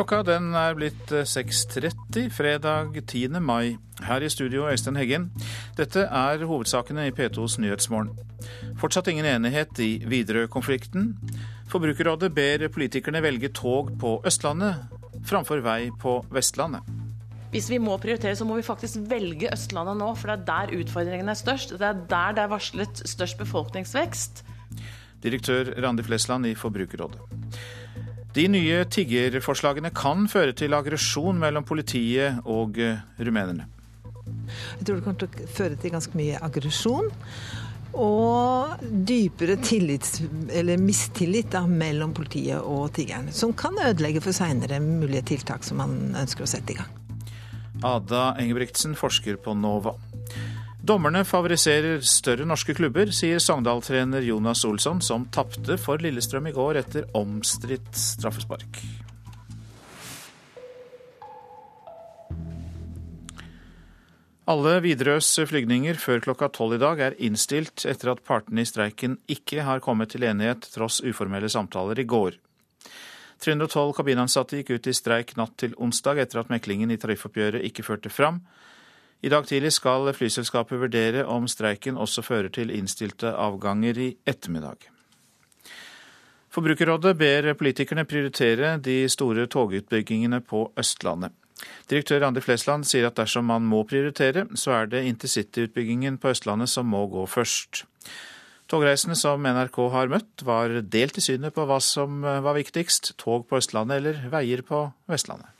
Klokka den er blitt 6.30 fredag 10. mai. Her i studio Øystein Heggen. Dette er hovedsakene i P2s Nyhetsmorgen. Fortsatt ingen enighet i Widerøe-konflikten. Forbrukerrådet ber politikerne velge tog på Østlandet framfor vei på Vestlandet. Hvis vi må prioritere, så må vi faktisk velge Østlandet nå, for det er der utfordringene er størst. Det er der det er varslet størst befolkningsvekst. Direktør Randi Flesland i Forbrukerrådet. De nye tiggerforslagene kan føre til aggresjon mellom politiet og eh, rumenerne. Jeg tror det kommer til å føre til ganske mye aggresjon. Og dypere tillits, eller mistillit da, mellom politiet og tiggerne. Som kan ødelegge for seinere mulige tiltak som man ønsker å sette i gang. Ada Engebrigtsen forsker på NOVA. Dommerne favoriserer større norske klubber, sier Sogndal-trener Jonas Olsson, som tapte for Lillestrøm i går etter omstridt straffespark. Alle Widerøes flygninger før klokka tolv i dag er innstilt etter at partene i streiken ikke har kommet til enighet tross uformelle samtaler i går. 312 kabinansatte gikk ut i streik natt til onsdag etter at meklingen i tariffoppgjøret ikke førte fram. I dag tidlig skal flyselskapet vurdere om streiken også fører til innstilte avganger i ettermiddag. Forbrukerrådet ber politikerne prioritere de store togutbyggingene på Østlandet. Direktør Randi Flesland sier at dersom man må prioritere, så er det intercityutbyggingen på Østlandet som må gå først. Togreisende som NRK har møtt, var delt i synet på hva som var viktigst, tog på Østlandet eller veier på Vestlandet.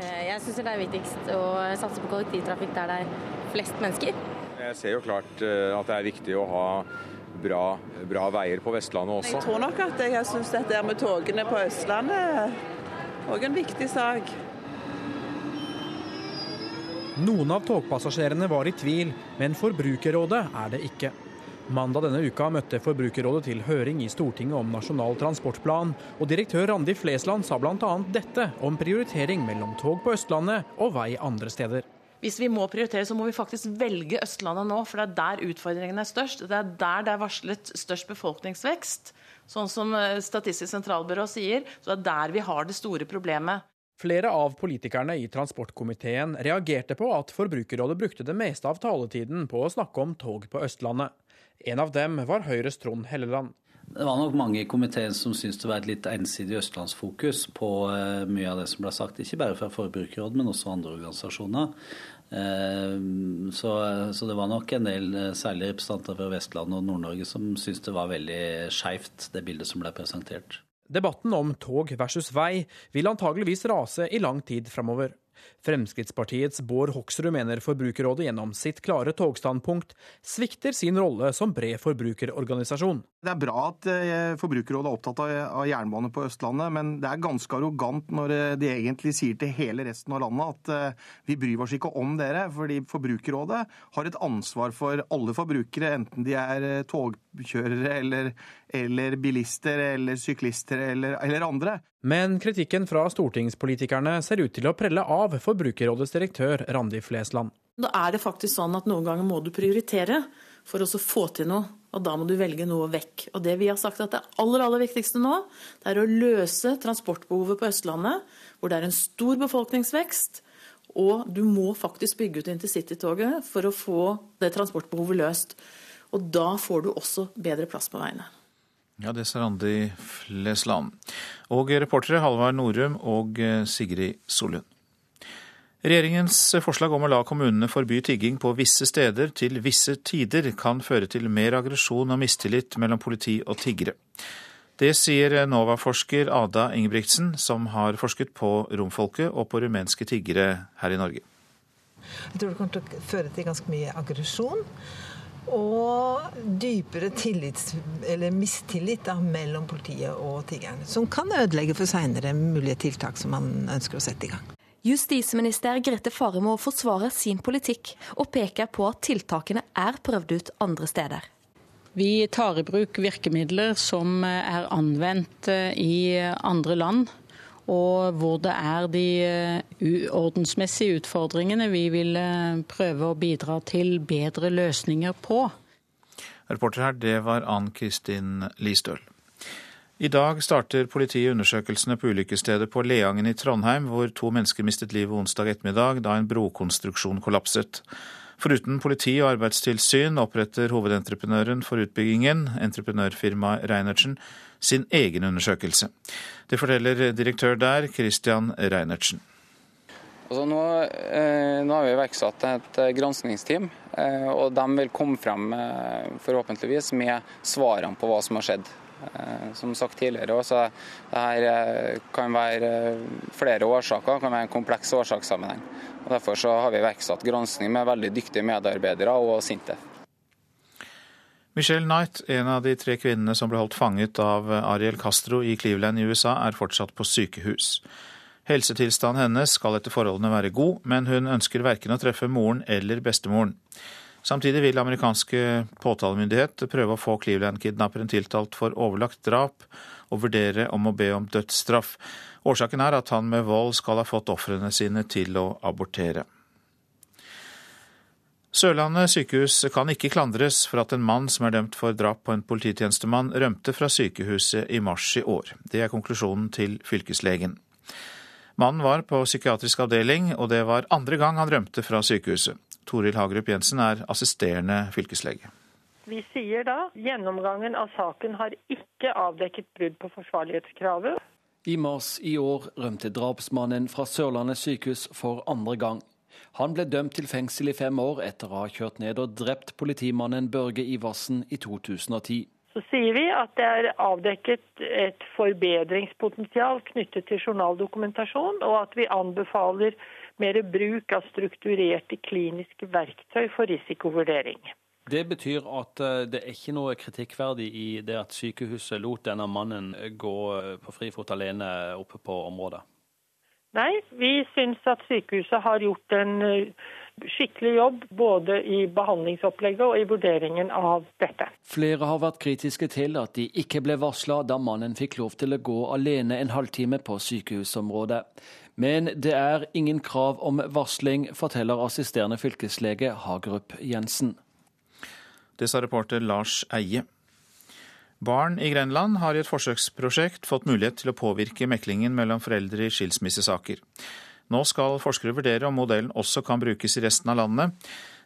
Eh, jeg syns det er viktigst å satse på kollektivtrafikk der det er flest mennesker. Jeg ser jo klart eh, at det er viktig å ha bra, bra veier på Vestlandet også. Jeg tror nok at jeg syns dette med togene på Østlandet òg en viktig sak. Noen av togpassasjerene var i tvil, men Forbrukerrådet er det ikke. Mandag denne uka møtte Forbrukerrådet til høring i Stortinget om Nasjonal transportplan, og direktør Randi Flesland sa bl.a. dette om prioritering mellom tog på Østlandet og vei andre steder. Hvis vi må prioritere, så må vi faktisk velge Østlandet nå, for det er der utfordringene er størst. Det er der det er varslet størst befolkningsvekst. Sånn som eh, Statistisk sentralbyrå sier, så det er der vi har det store problemet. Flere av politikerne i transportkomiteen reagerte på at Forbrukerrådet brukte det meste av taletiden på å snakke om tog på Østlandet. En av dem var Høyres Trond Helleland. Det var nok mange i komiteen som syntes det var et litt ensidig østlandsfokus på eh, mye av det som ble sagt, ikke bare fra Forbrukerrådet, men også andre organisasjoner. Eh, så, så, det var nok en del, eh, særlig representanter fra Vestlandet og Nord-Norge, som syntes det var veldig skeivt, det bildet som ble presentert. Debatten om tog versus vei vil antageligvis rase i lang tid framover. Fremskrittspartiets Bård Hoksrud mener Forbrukerrådet gjennom sitt klare togstandpunkt svikter sin rolle som bred forbrukerorganisasjon. Det er bra at eh, Forbrukerrådet er opptatt av jernbane på Østlandet, men det er ganske arrogant når eh, de egentlig sier til hele resten av landet at eh, vi bryr oss ikke om dere, fordi Forbrukerrådet har et ansvar for alle forbrukere, enten de er togkjørere eller, eller bilister eller syklister eller, eller andre. Men kritikken fra stortingspolitikerne ser ut til å prelle av Forbrukerrådets direktør Randi Flesland. Da er det faktisk sånn at noen ganger må du prioritere for å få til noe. Og da må du velge noe vekk. Og det vi har sagt at det aller, aller viktigste nå, det er å løse transportbehovet på Østlandet, hvor det er en stor befolkningsvekst. Og du må faktisk bygge ut intercitytoget for å få det transportbehovet løst. Og da får du også bedre plass på veiene. Ja, det sa Randi Flesland. Og reportere Halvard Norum og Sigrid Solund. Regjeringens forslag om å la kommunene forby tigging på visse steder til visse tider kan føre til mer aggresjon og mistillit mellom politi og tiggere. Det sier NOVA-forsker Ada Ingebrigtsen, som har forsket på romfolket og på rumenske tiggere her i Norge. Jeg tror det kommer til å føre til ganske mye aggresjon. Og dypere tillits, eller mistillit da, mellom politiet og tiggerne. Som kan ødelegge for seinere mulige tiltak som man ønsker å sette i gang. Justisminister Grete Faremo forsvarer sin politikk, og peker på at tiltakene er prøvd ut andre steder. Vi tar i bruk virkemidler som er anvendt eh, i andre land, og hvor det er de eh, ordensmessige utfordringene vi vil eh, prøve å bidra til bedre løsninger på. Reporter her, det var Ann Kristin Listøl. I dag starter politiet undersøkelsene på ulykkesstedet på Leangen i Trondheim, hvor to mennesker mistet livet onsdag ettermiddag da en brokonstruksjon kollapset. Foruten politi og arbeidstilsyn oppretter hovedentreprenøren for utbyggingen, entreprenørfirmaet Reinertsen, sin egen undersøkelse. Det forteller direktør der, Christian Reinertsen. Altså nå, eh, nå, har vi iverksatt et granskningsteam, eh, og de vil komme frem eh, forhåpentligvis med svarene på hva som har skjedd. Eh, som sagt tidligere, også, det eh, kan være eh, flere årsaker, kan være en kompleks årsakssammenheng. Og Derfor har vi iverksatt granskning med veldig dyktige medarbeidere og Sintef. Michelle Knight, en av de tre kvinnene som ble holdt fanget av Ariel Castro i Cleveland i USA, er fortsatt på sykehus. Helsetilstanden hennes skal etter forholdene være god, men hun ønsker verken å treffe moren eller bestemoren. Samtidig vil amerikanske påtalemyndighet prøve å få Cleveland-kidnapperen tiltalt for overlagt drap og vurdere om å be om dødsstraff. Årsaken er at han med vold skal ha fått ofrene sine til å abortere. Sørlandet sykehus kan ikke klandres for at en mann som er dømt for drap på en polititjenestemann, rømte fra sykehuset i mars i år. Det er konklusjonen til fylkeslegen. Mannen var på psykiatrisk avdeling, og det var andre gang han rømte fra sykehuset. Toril Hagerup Jensen er assisterende fylkeslege. Vi sier da gjennomgangen av saken har ikke avdekket brudd på forsvarlighetskravet. I mars i år rømte drapsmannen fra Sørlandet sykehus for andre gang. Han ble dømt til fengsel i fem år etter å ha kjørt ned og drept politimannen Børge Iversen i 2010. Så sier vi at det er avdekket et forbedringspotensial knyttet til journaldokumentasjon, og at vi anbefaler mer bruk av strukturerte kliniske verktøy for risikovurdering. Det betyr at eh, det er ikke noe kritikkverdig i det at sykehuset lot denne mannen gå eh, på frifot alene oppe på området? Nei, vi syns at sykehuset har gjort en eh, skikkelig jobb både i behandlingsopplegget og i vurderingen av dette. Flere har vært kritiske til at de ikke ble varsla da mannen fikk lov til å gå alene en halvtime på sykehusområdet. Men det er ingen krav om varsling, forteller assisterende fylkeslege Hagerup Jensen. Det sa reporter Lars Eie. Barn i Grenland har i et forsøksprosjekt fått mulighet til å påvirke meklingen mellom foreldre i skilsmissesaker. Nå skal forskere vurdere om modellen også kan brukes i resten av landet.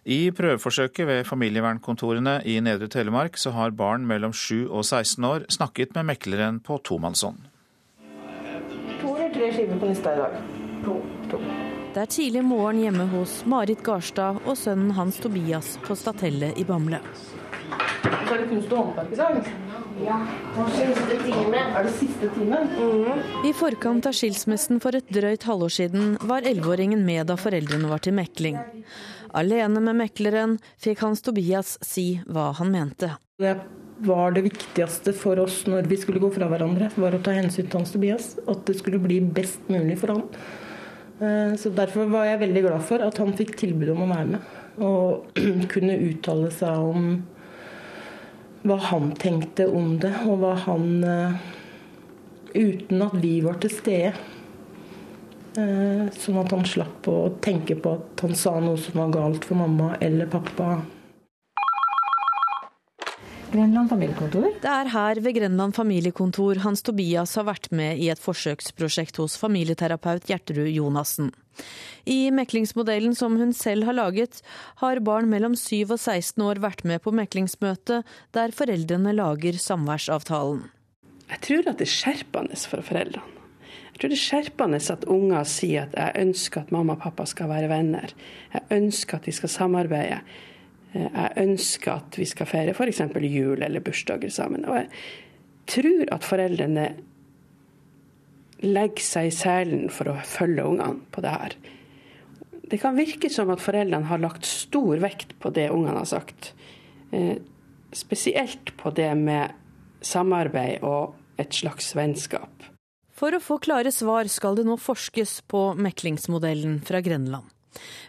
I prøveforsøket ved familievernkontorene i Nedre Telemark så har barn mellom 7 og 16 år snakket med mekleren på tomannshånd tre skiver på lista i dag. To. to. Det er tidlig morgen hjemme hos Marit Garstad og sønnen hans Tobias på Statelle i Bamble. Så er det kunst og håndverk i dag? Ja. Siste time. Er det siste timen? Mm. I forkant av skilsmissen for et drøyt halvår siden var elleveåringen med da foreldrene var til mekling. Alene med mekleren fikk Hans Tobias si hva han mente. Det var det viktigste for oss når vi skulle gå fra hverandre, var å ta hensyn til Hans Tobias. At det skulle bli best mulig for han. Eh, så Derfor var jeg veldig glad for at han fikk tilbud om å være med. Og kunne uttale seg om hva han tenkte om det, og hva han eh, Uten at vi var til stede. Eh, sånn at han slapp å tenke på at han sa noe som var galt for mamma eller pappa. Grenland familiekontor. Det er her ved Grenland familiekontor Hans Tobias har vært med i et forsøksprosjekt hos familieterapeut Gjertrud Jonassen. I meklingsmodellen som hun selv har laget, har barn mellom 7 og 16 år vært med på meklingsmøte der foreldrene lager samværsavtalen. Jeg tror at det er skjerpende for foreldrene. Jeg tror det er skjerpende at unger sier at jeg ønsker at mamma og pappa skal være venner. Jeg ønsker at de skal samarbeide. Eh, jeg ønsker at vi skal feire f.eks. jul eller bursdager sammen. Og jeg tror at foreldrene legger seg i selen for å følge ungene på det her. Det kan virke som at foreldrene har lagt stor vekt på det ungene har sagt. Eh, spesielt på det med samarbeid og et slags vennskap. For å få klare svar skal det nå forskes på meklingsmodellen fra Grenland.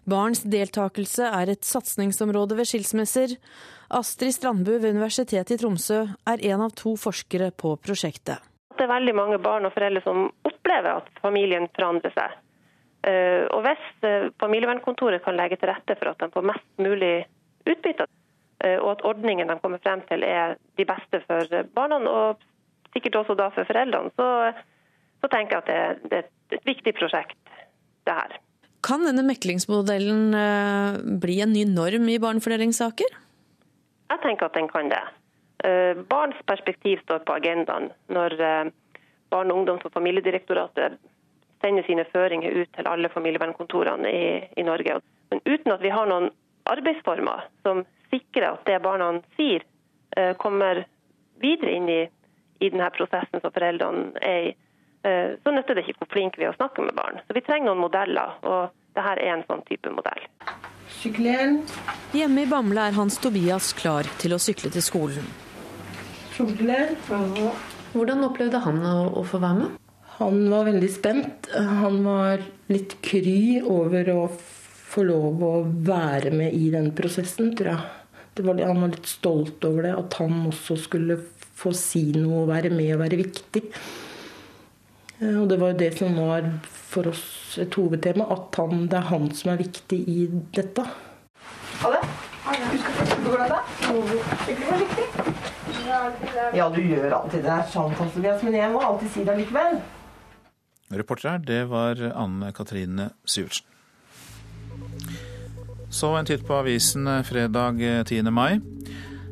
Barns deltakelse er et satsingsområde ved skilsmisser. Astrid Strandbu ved Universitetet i Tromsø er en av to forskere på prosjektet. Det er veldig mange barn og foreldre som opplever at familien forandrer seg. Eh, og Hvis eh, familievernkontoret kan legge til rette for at de får mest mulig utbytte, eh, og at ordningene de kommer frem til er de beste for barna og sikkert også da for foreldrene, så, så tenker jeg at det, det, er et viktig prosjekt, det her. Kan denne meklingsmodellen eh, bli en ny norm i barnefordelingssaker? Jeg tenker at den kan det. Eh, barns perspektiv står på agendaen når eh, Barne-, ungdoms- og familiedirektoratet sender sine føringer ut til alle familievernkontorene i, i Norge. Men uten at vi har noen arbeidsformer som sikrer at det barna sier, kommer videre inn i, i denne prosessen som foreldrene er i, så nytter det ikke hvor flinke vi er å snakke med barn. Så vi trenger noen modeller, og dette er en sånn type modell. Syklen. Hjemme i Bamble er Hans Tobias klar til å sykle til skolen. Hvordan opplevde han å, å få være med? Han var veldig spent. Han var litt kry over å få lov å være med i den prosessen, tror jeg. Var, han var litt stolt over det, at han også skulle få si noe, være med og være viktig. Eh, og det var jo det som var for oss et hovedtema, at han, det er han som er viktig i dette. Ha det. Sykle forsiktig. Ja, du gjør alltid det. sånn, Tobias, men jeg må alltid si det likevel. Reporter her, det var Anne Katrine Syvertsen. Så en titt på avisen fredag 10. mai.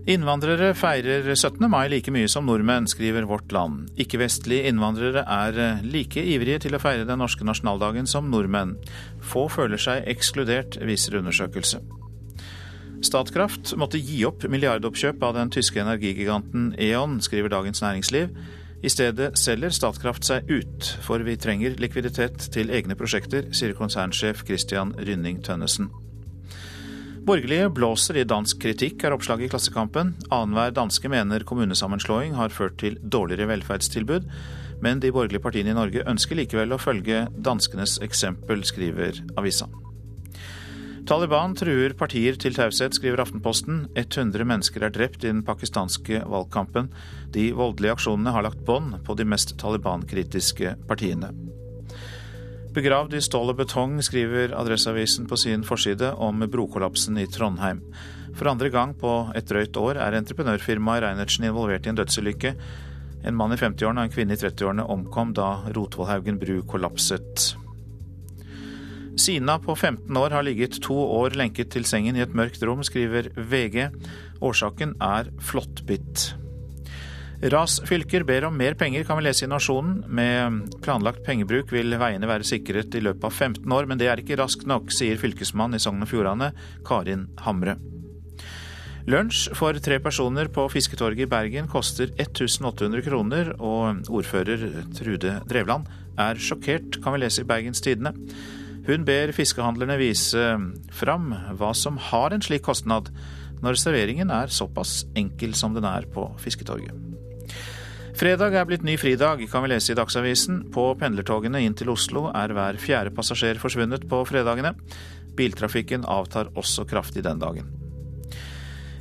Innvandrere feirer 17. mai like mye som nordmenn, skriver Vårt Land. Ikke-vestlige innvandrere er eh, like ivrige til å feire den norske nasjonaldagen som nordmenn. Få føler seg ekskludert, viser undersøkelse. Statkraft måtte gi opp milliardoppkjøp av den tyske energigiganten E.ON, skriver Dagens Næringsliv. I stedet selger Statkraft seg ut, for vi trenger likviditet til egne prosjekter, sier konsernsjef Christian Rynning Tønnesen. Borgerlige blåser i dansk kritikk, er oppslaget i Klassekampen. Annenhver danske mener kommunesammenslåing har ført til dårligere velferdstilbud, men de borgerlige partiene i Norge ønsker likevel å følge danskenes eksempel, skriver avisa. Taliban truer partier til taushet, skriver Aftenposten. 100 mennesker er drept i den pakistanske valgkampen. De voldelige aksjonene har lagt bånd på de mest Taliban-kritiske partiene. Begravd i stål og betong, skriver Adresseavisen på sin forside om brokollapsen i Trondheim. For andre gang på et drøyt år er entreprenørfirmaet Reinertsen involvert i en dødsulykke. En mann i 50-årene og en kvinne i 30-årene omkom da Rotvollhaugen bru kollapset. Sina på 15 år har ligget to år lenket til sengen i et mørkt rom, skriver VG. Årsaken er flåttbitt. Rasfylker ber om mer penger, kan vi lese i Nasjonen. Med planlagt pengebruk vil veiene være sikret i løpet av 15 år, men det er ikke raskt nok, sier fylkesmann i Sogn og Fjordane, Karin Hamre. Lunsj for tre personer på Fisketorget i Bergen koster 1800 kroner, og ordfører Trude Drevland er sjokkert, kan vi lese i Bergens Tidende. Hun ber fiskehandlerne vise fram hva som har en slik kostnad, når serveringen er såpass enkel som den er på Fisketorget. Fredag er blitt ny fridag, kan vi lese i Dagsavisen. På pendlertogene inn til Oslo er hver fjerde passasjer forsvunnet på fredagene. Biltrafikken avtar også kraftig den dagen.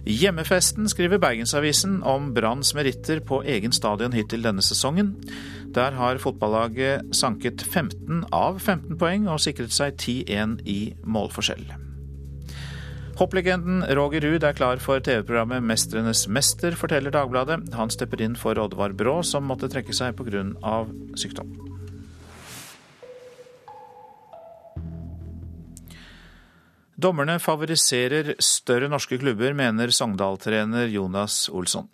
Hjemmefesten skriver Bergensavisen om Branns meritter på egen stadion hittil denne sesongen. Der har fotballaget sanket 15 av 15 poeng og sikret seg 10-1 i målforskjell. Hopplegenden Roger Ruud er klar for TV-programmet 'Mestrenes mester', forteller Dagbladet. Han stepper inn for Oddvar Brå, som måtte trekke seg pga. sykdom. Dommerne favoriserer større norske klubber, mener Sogndal-trener Jonas Olsson.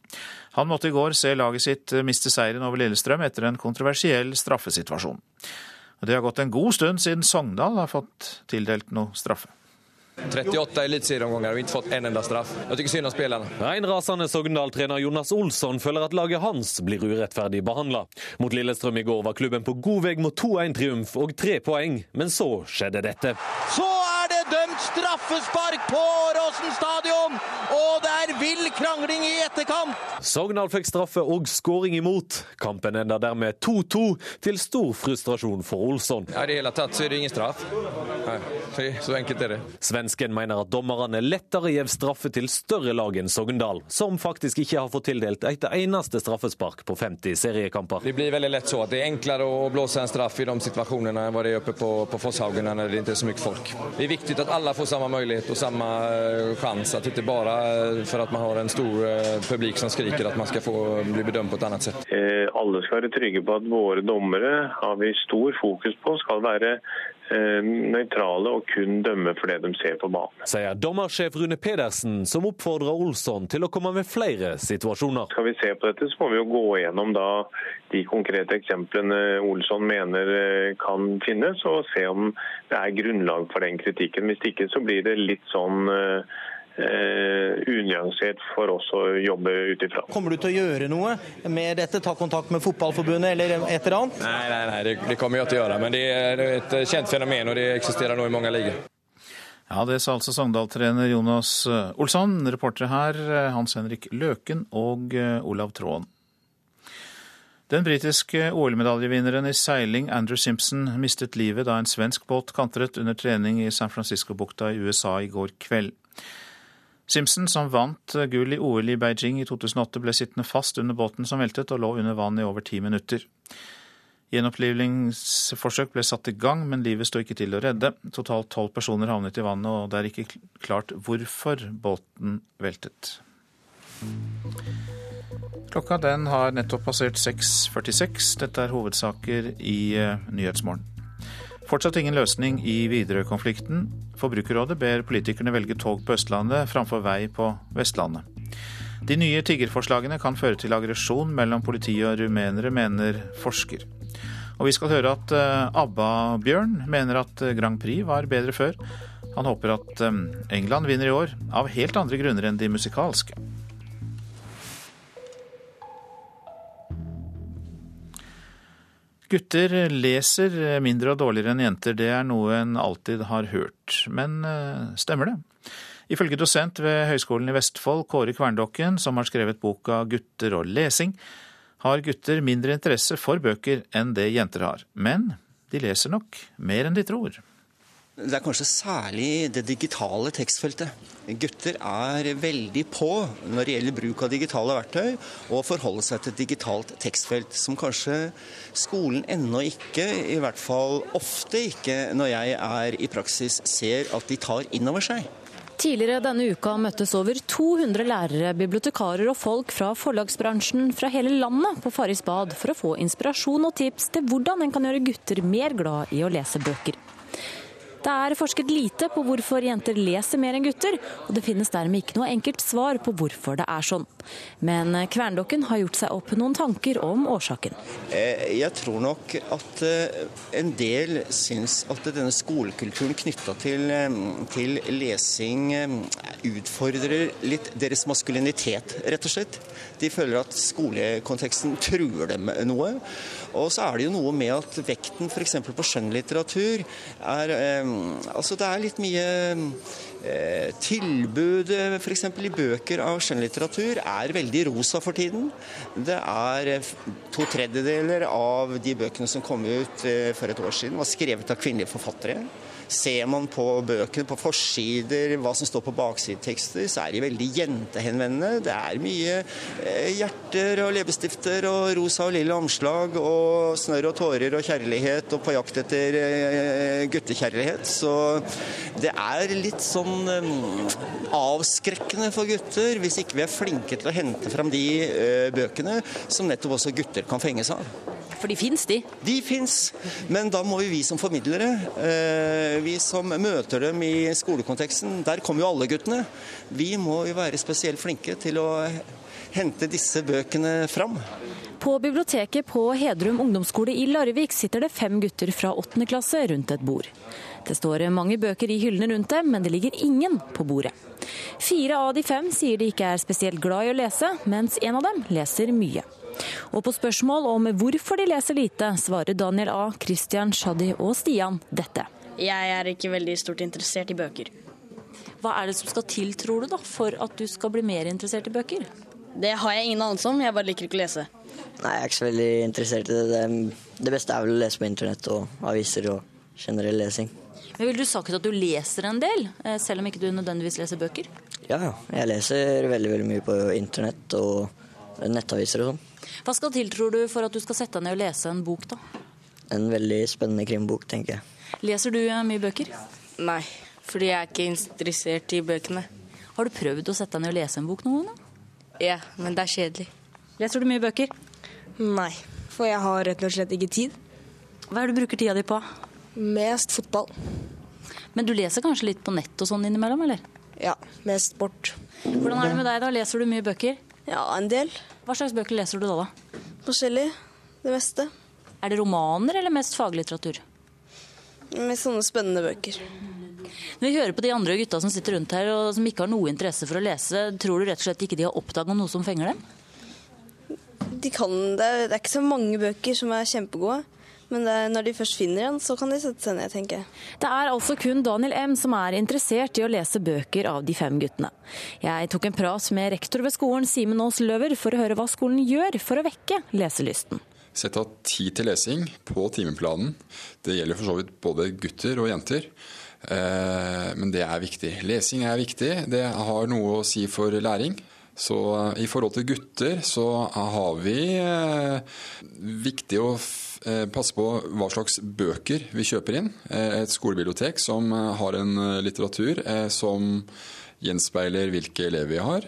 Han måtte i går se laget sitt miste seieren over Lillestrøm etter en kontroversiell straffesituasjon. Det har gått en god stund siden Sogndal har fått tildelt noe straffe. 38 eliteserieomganger og ikke fått en enda straff. Jeg syns synd om spillerne. Reinrasende Sogndal-trener Jonas Olsson føler at laget hans blir urettferdig behandla. Mot Lillestrøm i går var klubben på god vei mot 2-1-triumf og tre poeng, men så skjedde dette. Så er det dømt straffespark på Åråsen stadion, og det er vill krangling i etterkant. Sogndal fikk straffe og skåring imot. Kampen enda dermed 2-2, til stor frustrasjon for Olsson. Ja, I det hele tatt så er det ingen straff. Nei, så enkelt er det. Svensken mener at dommerne lettere gjev straffe til større lag enn Sogndal, som faktisk ikke har fått tildelt et eneste straffespark på 50 seriekamper. Det blir veldig lett så at det er enklere å blåse en straff i de situasjonene enn det er oppe på, på Fosshaugen når det ikke er så mye folk. Det er viktig at alle får samme mulighet og samme sjanse, at det ikke bare for at man har en stor eh, publik som skriker at man skal få bli bedømt på et annet sett. Eh, alle skal være trygge på at våre dommere har vi stor fokus på skal være eh, nøytrale og kun dømme for det de ser på banen. Sier dommersjef Rune Pedersen, som oppfordrer Olsson til å komme med flere situasjoner. Skal vi se på dette, så må vi jo gå gjennom da de konkrete eksemplene Olsson mener kan finnes, og se om det er grunnlag for den kritikken. Hvis ikke så blir det litt sånn unyansert for oss å jobbe ut ifra. Kommer du til å gjøre noe med dette? Ta kontakt med Fotballforbundet eller et eller annet? Nei, nei, nei, det, det kommer jeg til å gjøre. Men det er et kjent fenomen, og det eksisterer nå i mange ligaer. Ja, Det sa altså Sogndal-trener Jonas eh, Olsson. Reportere her eh, Hans Henrik Løken og eh, Olav Tråen. Den britiske OL-medaljevinneren i seiling Andrew Simpson mistet livet da en svensk båt kantret under trening i San Francisco-bukta i USA i går kveld. Simpson, som vant gull i OL i Beijing i 2008, ble sittende fast under båten som veltet, og lå under vann i over ti minutter. Gjenopplivningsforsøk ble satt i gang, men livet sto ikke til å redde. Totalt tolv personer havnet i vannet, og det er ikke klart hvorfor båten veltet. Klokka den har nettopp passert 6.46. Dette er hovedsaker i eh, Nyhetsmorgen. Fortsatt ingen løsning i Widerøe-konflikten. Forbrukerrådet ber politikerne velge tog på Østlandet framfor vei på Vestlandet. De nye tiggerforslagene kan føre til aggresjon mellom politi og rumenere, mener forsker. Og vi skal høre at eh, ABBA-Bjørn mener at eh, Grand Prix var bedre før. Han håper at England vinner i år, av helt andre grunner enn de musikalske. Gutter leser mindre og dårligere enn jenter, det er noe en alltid har hørt. Men eh, stemmer det? Ifølge dosent ved Høgskolen i Vestfold, Kåre Kverndokken, som har skrevet boka 'Gutter og lesing', har gutter mindre interesse for bøker enn det jenter har. Men de leser nok mer enn de tror. Det er kanskje særlig det digitale tekstfeltet. Gutter er veldig på når det gjelder bruk av digitale verktøy, og forholde seg til et digitalt tekstfelt som kanskje skolen ennå ikke, i hvert fall ofte ikke når jeg er i praksis, ser at de tar inn over seg. Tidligere denne uka møttes over 200 lærere, bibliotekarer og folk fra forlagsbransjen fra hele landet på Farris bad for å få inspirasjon og tips til hvordan en kan gjøre gutter mer glad i å lese bøker. Det er forsket lite på hvorfor jenter leser mer enn gutter, og det finnes dermed ikke noe enkelt svar på hvorfor det er sånn. Men Kverndokken har gjort seg opp noen tanker om årsaken. Eh, jeg tror nok at eh, en del syns at denne skolekulturen knytta til, eh, til lesing utfordrer litt deres maskulinitet, rett og slett. De føler at skolekonteksten truer dem noe. Og så er det jo noe med at vekten f.eks. på skjønnlitteratur er Altså det er litt mye eh, Tilbud f.eks. i bøker av skjønnlitteratur er veldig rosa for tiden. Det er eh, to tredjedeler av de bøkene som kom ut eh, for et år siden, var skrevet av kvinnelige forfattere. Ser man på bøkene, på forsider, hva som står på baksidetekster, så er de veldig jentehenvendende. Det er mye eh, hjerter og leppestifter og rosa og lille omslag og snørr og tårer og kjærlighet og på jakt etter eh, guttekjærlighet. Så det er litt sånn eh, avskrekkende for gutter hvis ikke vi er flinke til å hente fram de bøkene som nettopp også gutter kan fenges av. For de fins, de? De fins. Men da må vi, vi som formidlere, vi som møter dem i skolekonteksten, der kommer jo alle guttene. Vi må jo være spesielt flinke til å hente disse bøkene fram. På biblioteket på Hedrum ungdomsskole i Larvik sitter det fem gutter fra åttende klasse rundt et bord. Det står mange bøker i hyllene rundt dem, men det ligger ingen på bordet. Fire av de fem sier de ikke er spesielt glad i å lese, mens en av dem leser mye. Og på spørsmål om hvorfor de leser lite, svarer Daniel A., Christian, Shadi og Stian dette. Jeg er ikke veldig stort interessert i bøker. Hva er det som skal til, tror du, da, for at du skal bli mer interessert i bøker? Det har jeg ingen anelse om, jeg bare liker ikke å lese. Nei, jeg er ikke så veldig interessert i det. Det beste er vel å lese på internett og aviser og generell lesing. Men Vil du sagt at du leser en del, eh, selv om ikke du nødvendigvis leser bøker? Ja, jeg leser veldig, veldig mye på internett og nettaviser og sånn. Hva skal til, tror du, for at du skal sette deg ned og lese en bok, da? En veldig spennende krimbok, tenker jeg. Leser du eh, mye bøker? Nei, fordi jeg er ikke interessert i bøkene. Har du prøvd å sette deg ned og lese en bok noen gang? Ja, men det er kjedelig. Leser du mye bøker? Nei, for jeg har rett og slett ikke tid. Hva er det du bruker tida di på? Mest fotball. Men du leser kanskje litt på nett og sånn innimellom, eller? Ja, mest sport. Hvordan er det med deg, da? Leser du mye bøker? Ja, en del. Hva slags bøker leser du da, da? Forskjellig. Det meste. Er det romaner eller mest faglitteratur? Med sånne spennende bøker. Når vi hører på de andre gutta som sitter rundt her og som ikke har noe interesse for å lese, tror du rett og slett ikke de har oppdaga noe som fenger dem? De kan det. Det er ikke så mange bøker som er kjempegode. Men det, når de først finner en, så kan de sette seg ned, tenker jeg. Det er altså kun Daniel M som er interessert i å lese bøker av de fem guttene. Jeg tok en prat med rektor ved skolen, Simen Aas Løver, for å høre hva skolen gjør for å vekke leselysten. Sette av tid til lesing på timeplanen. Det gjelder for så vidt både gutter og jenter. Eh, men det er viktig. Lesing er viktig. Det har noe å si for læring. Så i forhold til gutter så har vi eh, viktig å eh, passe på hva slags bøker vi kjøper inn. Et skolebibliotek som har en litteratur som gjenspeiler hvilke elever vi har.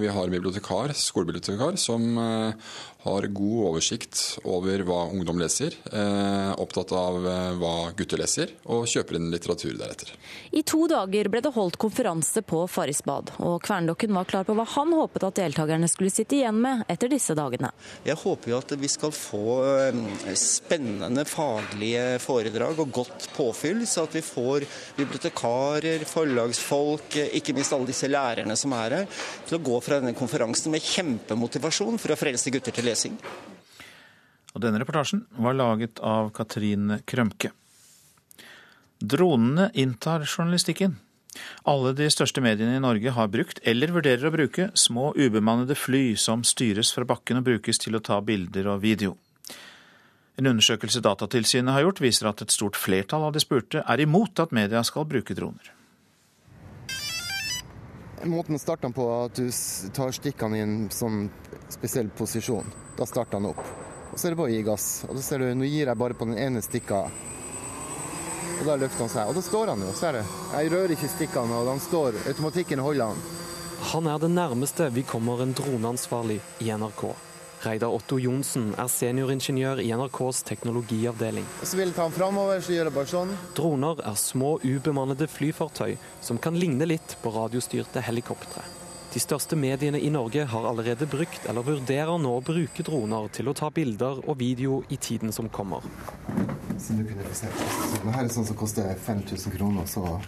Vi har en bibliotekar, skolebibliotekar som har god oversikt over hva ungdom leser, eh, opptatt av eh, hva gutter leser, og kjøper inn litteratur deretter. I to dager ble det holdt konferanse på Farrisbad, og Kverndokken var klar på hva han håpet at deltakerne skulle sitte igjen med etter disse dagene. Jeg håper jo at vi skal få eh, spennende faglige foredrag og godt påfyll, så at vi får bibliotekarer, forlagsfolk, ikke minst alle disse lærerne som er her, til å gå fra denne konferansen med kjempemotivasjon for å frelse gutter til lesing lesing. Og denne reportasjen var laget av Katrine Krømke. Dronene inntar journalistikken. Alle de største mediene i Norge har brukt, eller vurderer å bruke, små ubemannede fly som styres fra bakken og brukes til å ta bilder og video. En undersøkelse Datatilsynet har gjort, viser at et stort flertall av de spurte er imot at media skal bruke droner. Måten å starte den på er at du tar stikkene i en sånn spesiell posisjon. Da starter han opp. Og så er det bare å gi gass. Og da ser du, nå gir jeg bare på den ene stikka. Og da løfter han seg. Og da står han jo, ser du. Jeg rører ikke stikkene, og han står. Automatikken holder han. Han er det nærmeste vi kommer en droneansvarlig i NRK. Reidar Otto Johnsen er senioringeniør i NRKs teknologiavdeling. Så vil jeg ta han framover, så gjør jeg bare sånn. Droner er små ubemannede flyfartøy som kan ligne litt på radiostyrte helikoptre. De største mediene i Norge har allerede brukt eller vurderer nå å bruke droner til å ta bilder og video i tiden som kommer. Så du kunne se. Her er sånn som koster 5000 kroner, så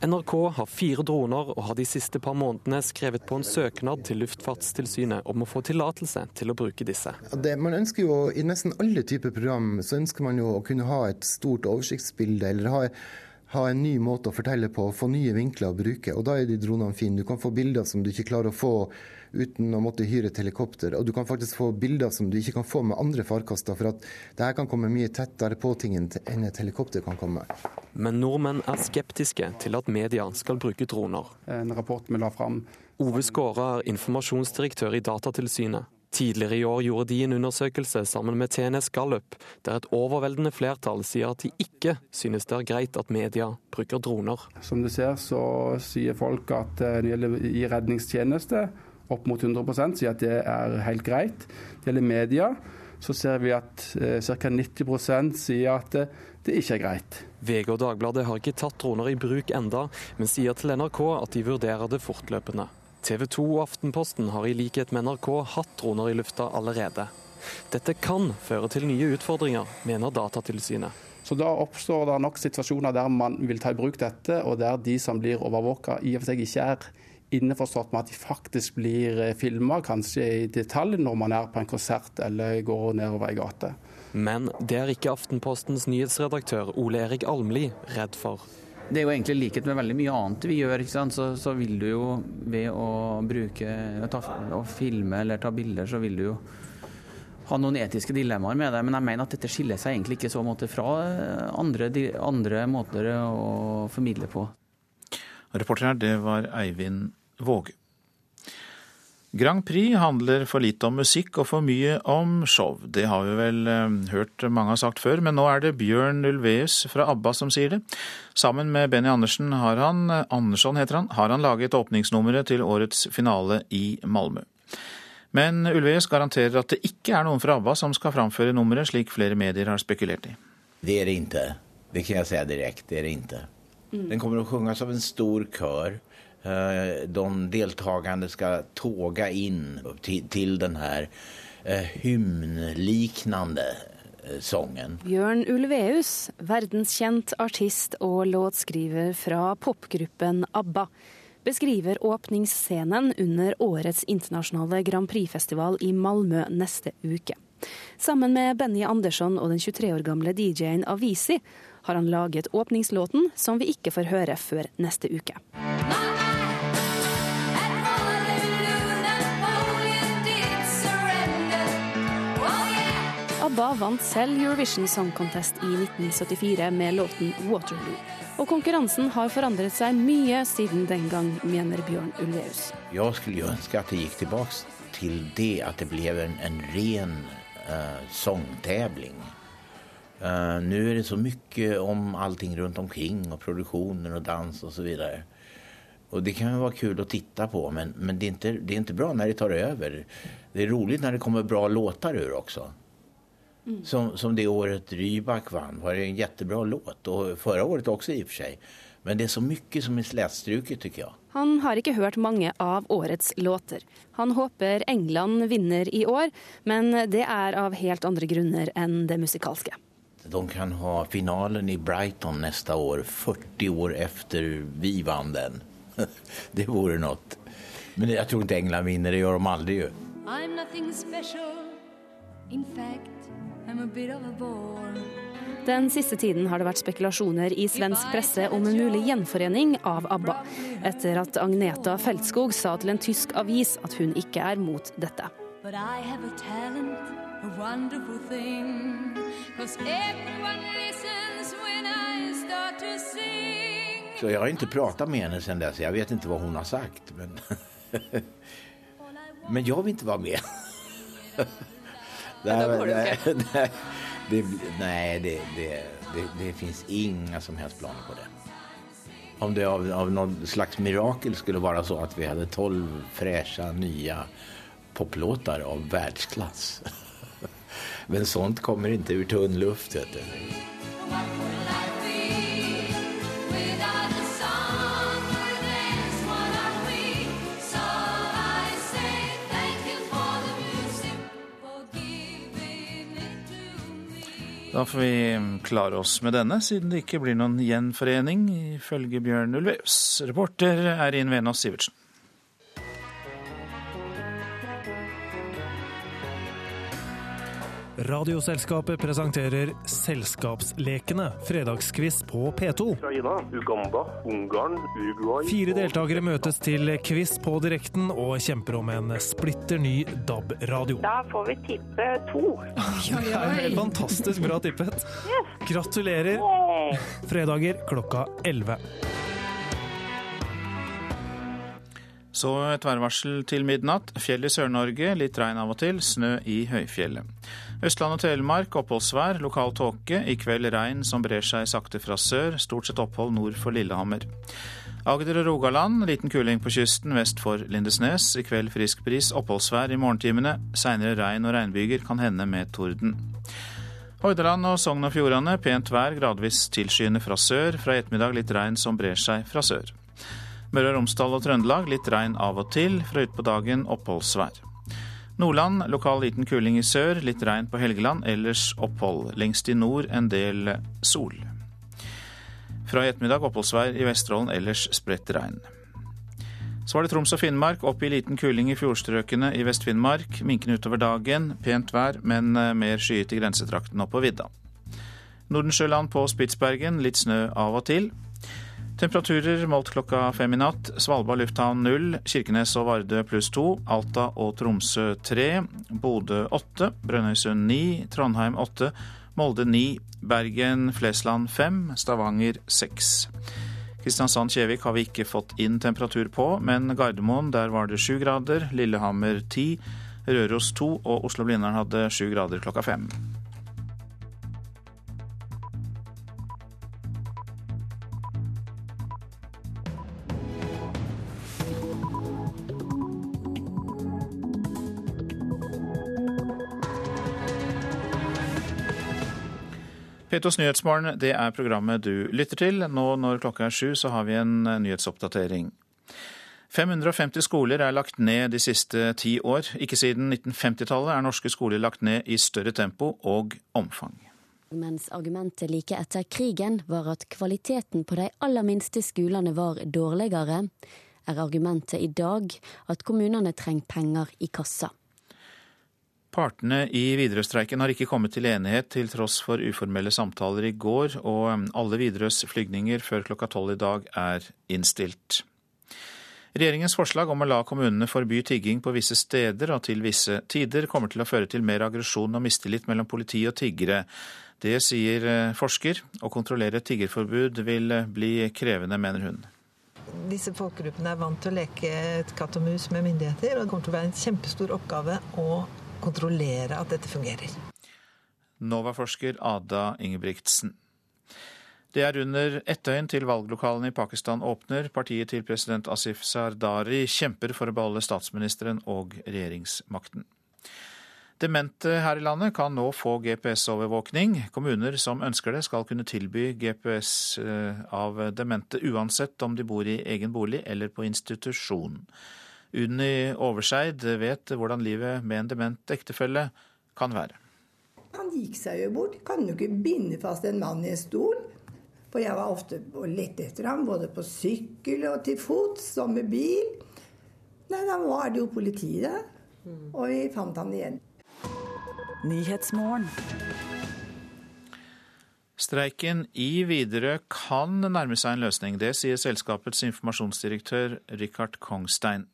NRK har fire droner og har de siste par månedene skrevet på en søknad til Luftfartstilsynet om å få tillatelse til å bruke disse. Det, man ønsker jo, I nesten alle typer program så ønsker man jo å kunne ha et stort oversiktsbilde eller ha ha en ny måte å fortelle på, få nye vinkler å bruke. Og da er de dronene fine. Du kan få bilder som du ikke klarer å få uten å måtte hyre et helikopter. Og du kan faktisk få bilder som du ikke kan få med andre farkoster, for at det her kan komme mye tettere på tingen enn et helikopter kan komme. Men nordmenn er skeptiske til at media skal bruke droner. En rapport vi la fram. Ove Skåra er informasjonsdirektør i Datatilsynet. Tidligere i år gjorde de en undersøkelse sammen med TNS Gallup, der et overveldende flertall sier at de ikke synes det er greit at media bruker droner. Som du ser, så sier folk at eh, når det gjelder i redningstjeneste, opp mot 100% sier at det er helt greit. Det gjelder media, så ser vi at eh, ca. 90% sier at det, det ikke er greit. VG og Dagbladet har ikke tatt droner i bruk enda, men sier til NRK at de vurderer det fortløpende. TV 2 og Aftenposten har i likhet med NRK hatt droner i lufta allerede. Dette kan føre til nye utfordringer, mener Datatilsynet. Så Da oppstår det nok situasjoner der man vil ta i bruk dette, og der de som blir overvåka i og for seg ikke er innforstått med at de faktisk blir eh, filma, kanskje i detalj, når man er på en konsert eller går nedover ei gate. Men det er ikke Aftenpostens nyhetsredaktør Ole Erik Almli redd for. Det er jo egentlig likhet med veldig mye annet vi gjør. Så, så, vil du jo ved å bruke ta, å filme eller ta bilder, så vil du jo ha noen etiske dilemmaer med det. Men jeg mener at dette skiller seg egentlig ikke så måte fra andre, andre måter å formidle på. Reporter her, det var Eivind Våge. Grand Prix handler for lite om musikk og for mye om show. Det har vi vel eh, hørt mange har sagt før, men nå er det Bjørn Ulveus fra ABBA som sier det. Sammen med Benny Andersen har han, Andersson heter han, har han laget åpningsnummeret til årets finale i Malmö. Men Ulveus garanterer at det ikke er noen fra ABBA som skal framføre nummeret, slik flere medier har spekulert i. Det er det ikke. Det kan jeg si direkte. Det er det ikke. Mm. Den kommer å synges av en stor kør. Eh, de deltakende skal toge inn til, til den her eh, hymnliknende eh, sangen. Bjørn Ulveus, verdenskjent artist og låtskriver fra popgruppen ABBA beskriver åpningsscenen under årets internasjonale Grand Prix-festival i Malmö neste uke. Sammen med Benny Andersson og den 23 år gamle DJ-en Avisi har han laget åpningslåten, som vi ikke får høre før neste uke. ABBA vant selv Eurovision Song Contest i 1974 med låten 'Waterloo'. Og konkurransen har forandret seg mye siden den gang, mener Bjørn Ulveus. Jeg skulle jo ønske at det gikk tilbake til det at det ble en, en ren uh, sangtävling. Uh, Nå er det så mye om allting rundt omkring og produksjoner og dans videre. Og det kan jo være kult å titte på, men, men det, er ikke, det, er ikke, bra når det tar over. Det er rolig når det kommer bra låter ur også. Mm. Som, som, det året Rybak vann var det en jättebra låt. Og förra året også i og for seg. Men det er så mye som er slätstruket tycker jeg. Han har ikke hørt mange av årets låter. Han håper England vinner i år, men det er av helt andre grunner enn det musikalske. De kan ha finalen i Brighton neste år, 40 år etter vi vant den. det vore noe. Men jeg tror ikke England vinner, det gjør de aldri. I'm nothing special. In fact, den siste tiden har det vært spekulasjoner i svensk presse om en mulig gjenforening av ABBA, etter at Agneta Feltskog sa til en tysk avis at hun ikke er mot dette. Så jeg har ikke pratet med henne siden dess. Jeg vet ikke hva hun har sagt. Men, men jeg vil ikke være med. Det, här, det, det, det, nej, det, det, det, det finns inga som helst planer på det. Om det av, av någon slags mirakel skulle vara så att vi hade tolv fräscha nya poplåtar av världsklass. Men sånt kommer inte ur tunn luft. Vet du. Da får vi klare oss med denne, siden det ikke blir noen gjenforening, ifølge Bjørn Ulveus. Reporter er Inn Venås Sivertsen. Radioselskapet presenterer Selskapslekene, fredagskviss på P2. Ukraina, Uganda, Ungarn, Uruguay Fire deltakere møtes til quiz på direkten og kjemper om en splitter ny DAB-radio. Da får vi tippe to. Det er helt fantastisk bra tippet. Gratulerer. Fredager klokka 11. Så et værvarsel til midnatt. Fjell i Sør-Norge, litt regn av og til. Snø i høyfjellet. Østland og Telemark oppholdsvær, lokal tåke. I kveld regn som brer seg sakte fra sør. Stort sett opphold nord for Lillehammer. Agder og Rogaland, liten kuling på kysten vest for Lindesnes. I kveld frisk bris, oppholdsvær i morgentimene. Seinere regn og regnbyger, kan hende med torden. Hordaland og Sogn og Fjordane pent vær, gradvis tilskyende fra sør. Fra ettermiddag litt regn som brer seg fra sør. Møre og Romsdal og Trøndelag litt regn av og til. Fra utpå dagen oppholdsvær. Nordland lokal liten kuling i sør, litt regn på Helgeland, ellers opphold. Lengst i nord en del sol. Fra i ettermiddag oppholdsvær i Vesterålen, ellers spredt regn. Så var det Troms og Finnmark, opp i liten kuling i fjordstrøkene i Vest-Finnmark. Minkende utover dagen, pent vær, men eh, mer skyet i grensetrakten og på vidda. Nordensjøland på Spitsbergen, litt snø av og til. Temperaturer målt klokka fem i natt. Svalbard lufthavn null. Kirkenes og Vardø pluss to. Alta og Tromsø tre. Bodø åtte. Brønnøysund ni. Trondheim åtte. Molde ni. Bergen, Flesland fem. Stavanger seks. Kristiansand-Kjevik har vi ikke fått inn temperatur på, men Gardermoen der var det sju grader. Lillehammer ti. Røros to. Og Oslo-Blindern hadde sju grader klokka fem. P2s Nyhetsmorgen, det er programmet du lytter til. Nå når klokka er sju, så har vi en eh, nyhetsoppdatering. 550 skoler er lagt ned de siste ti år. Ikke siden 1950-tallet er norske skoler lagt ned i større tempo og omfang. Mens argumentet like etter krigen var at kvaliteten på de aller minste skolene var dårligere, er argumentet i dag at kommunene trenger penger i kassa. Partene i Widerøe-streiken har ikke kommet til enighet til tross for uformelle samtaler i går, og alle Widerøes flygninger før klokka tolv i dag er innstilt. Regjeringens forslag om å la kommunene forby tigging på visse steder og til visse tider kommer til å føre til mer aggresjon og mistillit mellom politi og tiggere. Det sier eh, forsker. Å kontrollere tiggerforbud vil eh, bli krevende, mener hun. Disse folkegruppene er vant til å leke katt og mus med myndigheter, og det kommer til å være en kjempestor oppgave å kontrollere at dette fungerer. NOVA-forsker Ada Ingebrigtsen. Det er under ett døgn til valglokalene i Pakistan åpner. Partiet til president Asif Sardari kjemper for å beholde statsministeren og regjeringsmakten. Demente her i landet kan nå få GPS-overvåkning. Kommuner som ønsker det, skal kunne tilby GPS eh, av demente uansett om de bor i egen bolig eller på institusjon. Unni Overseid vet hvordan livet med en dement ektefelle kan være. Han gikk seg jo bort. Kan jo ikke binde fast en mann i en stol. For jeg var ofte og lette etter ham, både på sykkel og til fots og med bil. Nei, da var det jo politiet der. Og vi fant han igjen. Streiken i Widerøe kan nærme seg en løsning. Det sier selskapets informasjonsdirektør Richard Kongstein.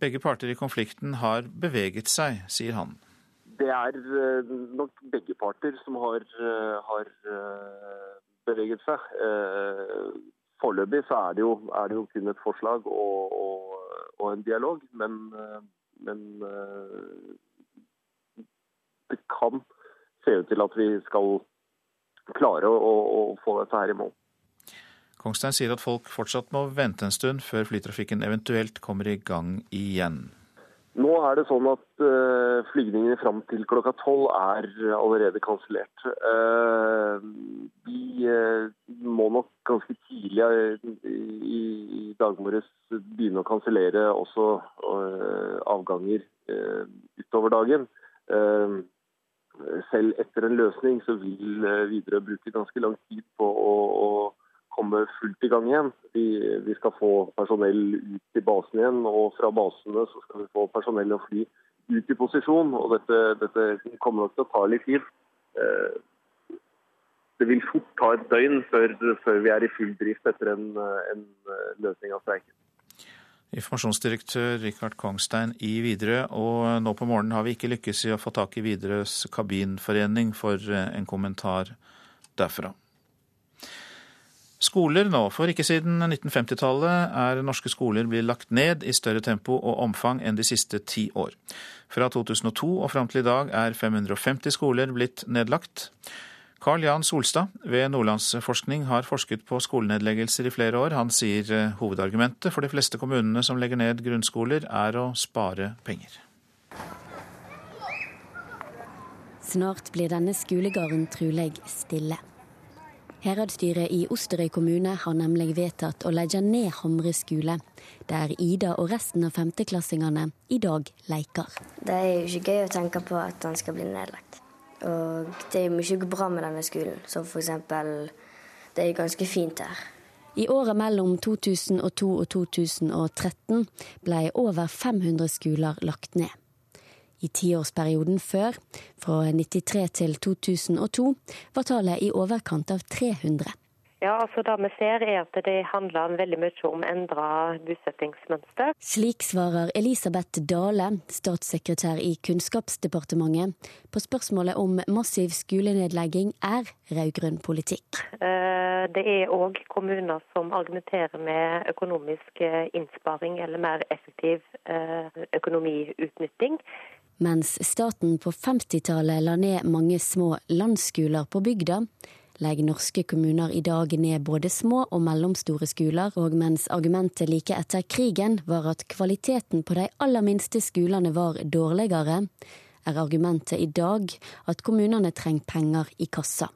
Begge parter i konflikten har beveget seg, sier han. Det er eh, nok begge parter som har, eh, har eh, beveget seg. Foreløpig så er det, jo, er det, jo, kun et forslag og, og, og en dialog, men, men, det kan se ut til at vi skal klare å, å få dette her i mål. Kongstein sier at folk fortsatt må vente en stund før flytrafikken eventuelt kommer i gang igjen. Nå er det sånn at uh, flygningene fram til klokka tolv er allerede kansellert. Uh, vi uh, må nok ganske tidlig i, i dag morges begynne å kansellere også avganger utover dagen. selv etter en løsning så vil Widerøe bruke ganske lang tid på å, å komme fullt i gang igjen. Vi, vi, skal få personell ut til basen igjen, og fra basene så skal vi få personell og fly ut i posisjon. og Dette, dette kommer nok til å ta litt tid. Eh, det vil fort ta et døgn før, før vi er i full drift etter en, en løsning av streiken. Informasjonsdirektør Rikard Kongstein i Widerøe, og nå på morgenen har vi ikke lykkes i å få tak i Widerøes kabinforening for en kommentar derfra. Skoler nå. For ikke siden 1950-tallet er norske skoler blitt lagt ned i større tempo og omfang enn de siste ti år. Fra 2002 og fram til i dag er 550 skoler blitt nedlagt. Carl Jan Solstad ved Nordlandsforskning har forsket på skolenedleggelser i flere år. Han sier eh, hovedargumentet for de fleste kommunene som legger ned grunnskoler, er å spare penger. Snart blir denne skolegården trolig stille. Heradsstyret i Osterøy kommune har nemlig vedtatt å legge ned Hamre skole, der Ida og resten av femteklassingene i dag leker. Det er jo ikke gøy å tenke på at den skal bli nedlagt. Og det er mye bra med denne skolen, som f.eks. det er ganske fint her. I året mellom 2002 og 2013 ble over 500 skoler lagt ned. I tiårsperioden før, fra 93 til 2002, var tallet i overkant av 300. Ja, altså Det vi ser er at det handler veldig mye om endra bosettingsmønster. Slik svarer Elisabeth Dale, statssekretær i Kunnskapsdepartementet, på spørsmålet om massiv skolenedlegging er rød-grønn politikk. Eh, det er òg kommuner som argumenterer med økonomisk eh, innsparing eller mer effektiv eh, økonomiutnytting. Mens staten på 50-tallet la ned mange små landsskoler på bygda, legger norske kommuner i dag ned både små og mellomstore skoler, og mens argumentet like etter krigen var at kvaliteten på de aller minste skolene var dårligere, er argumentet i dag at kommunene trenger penger i kassa.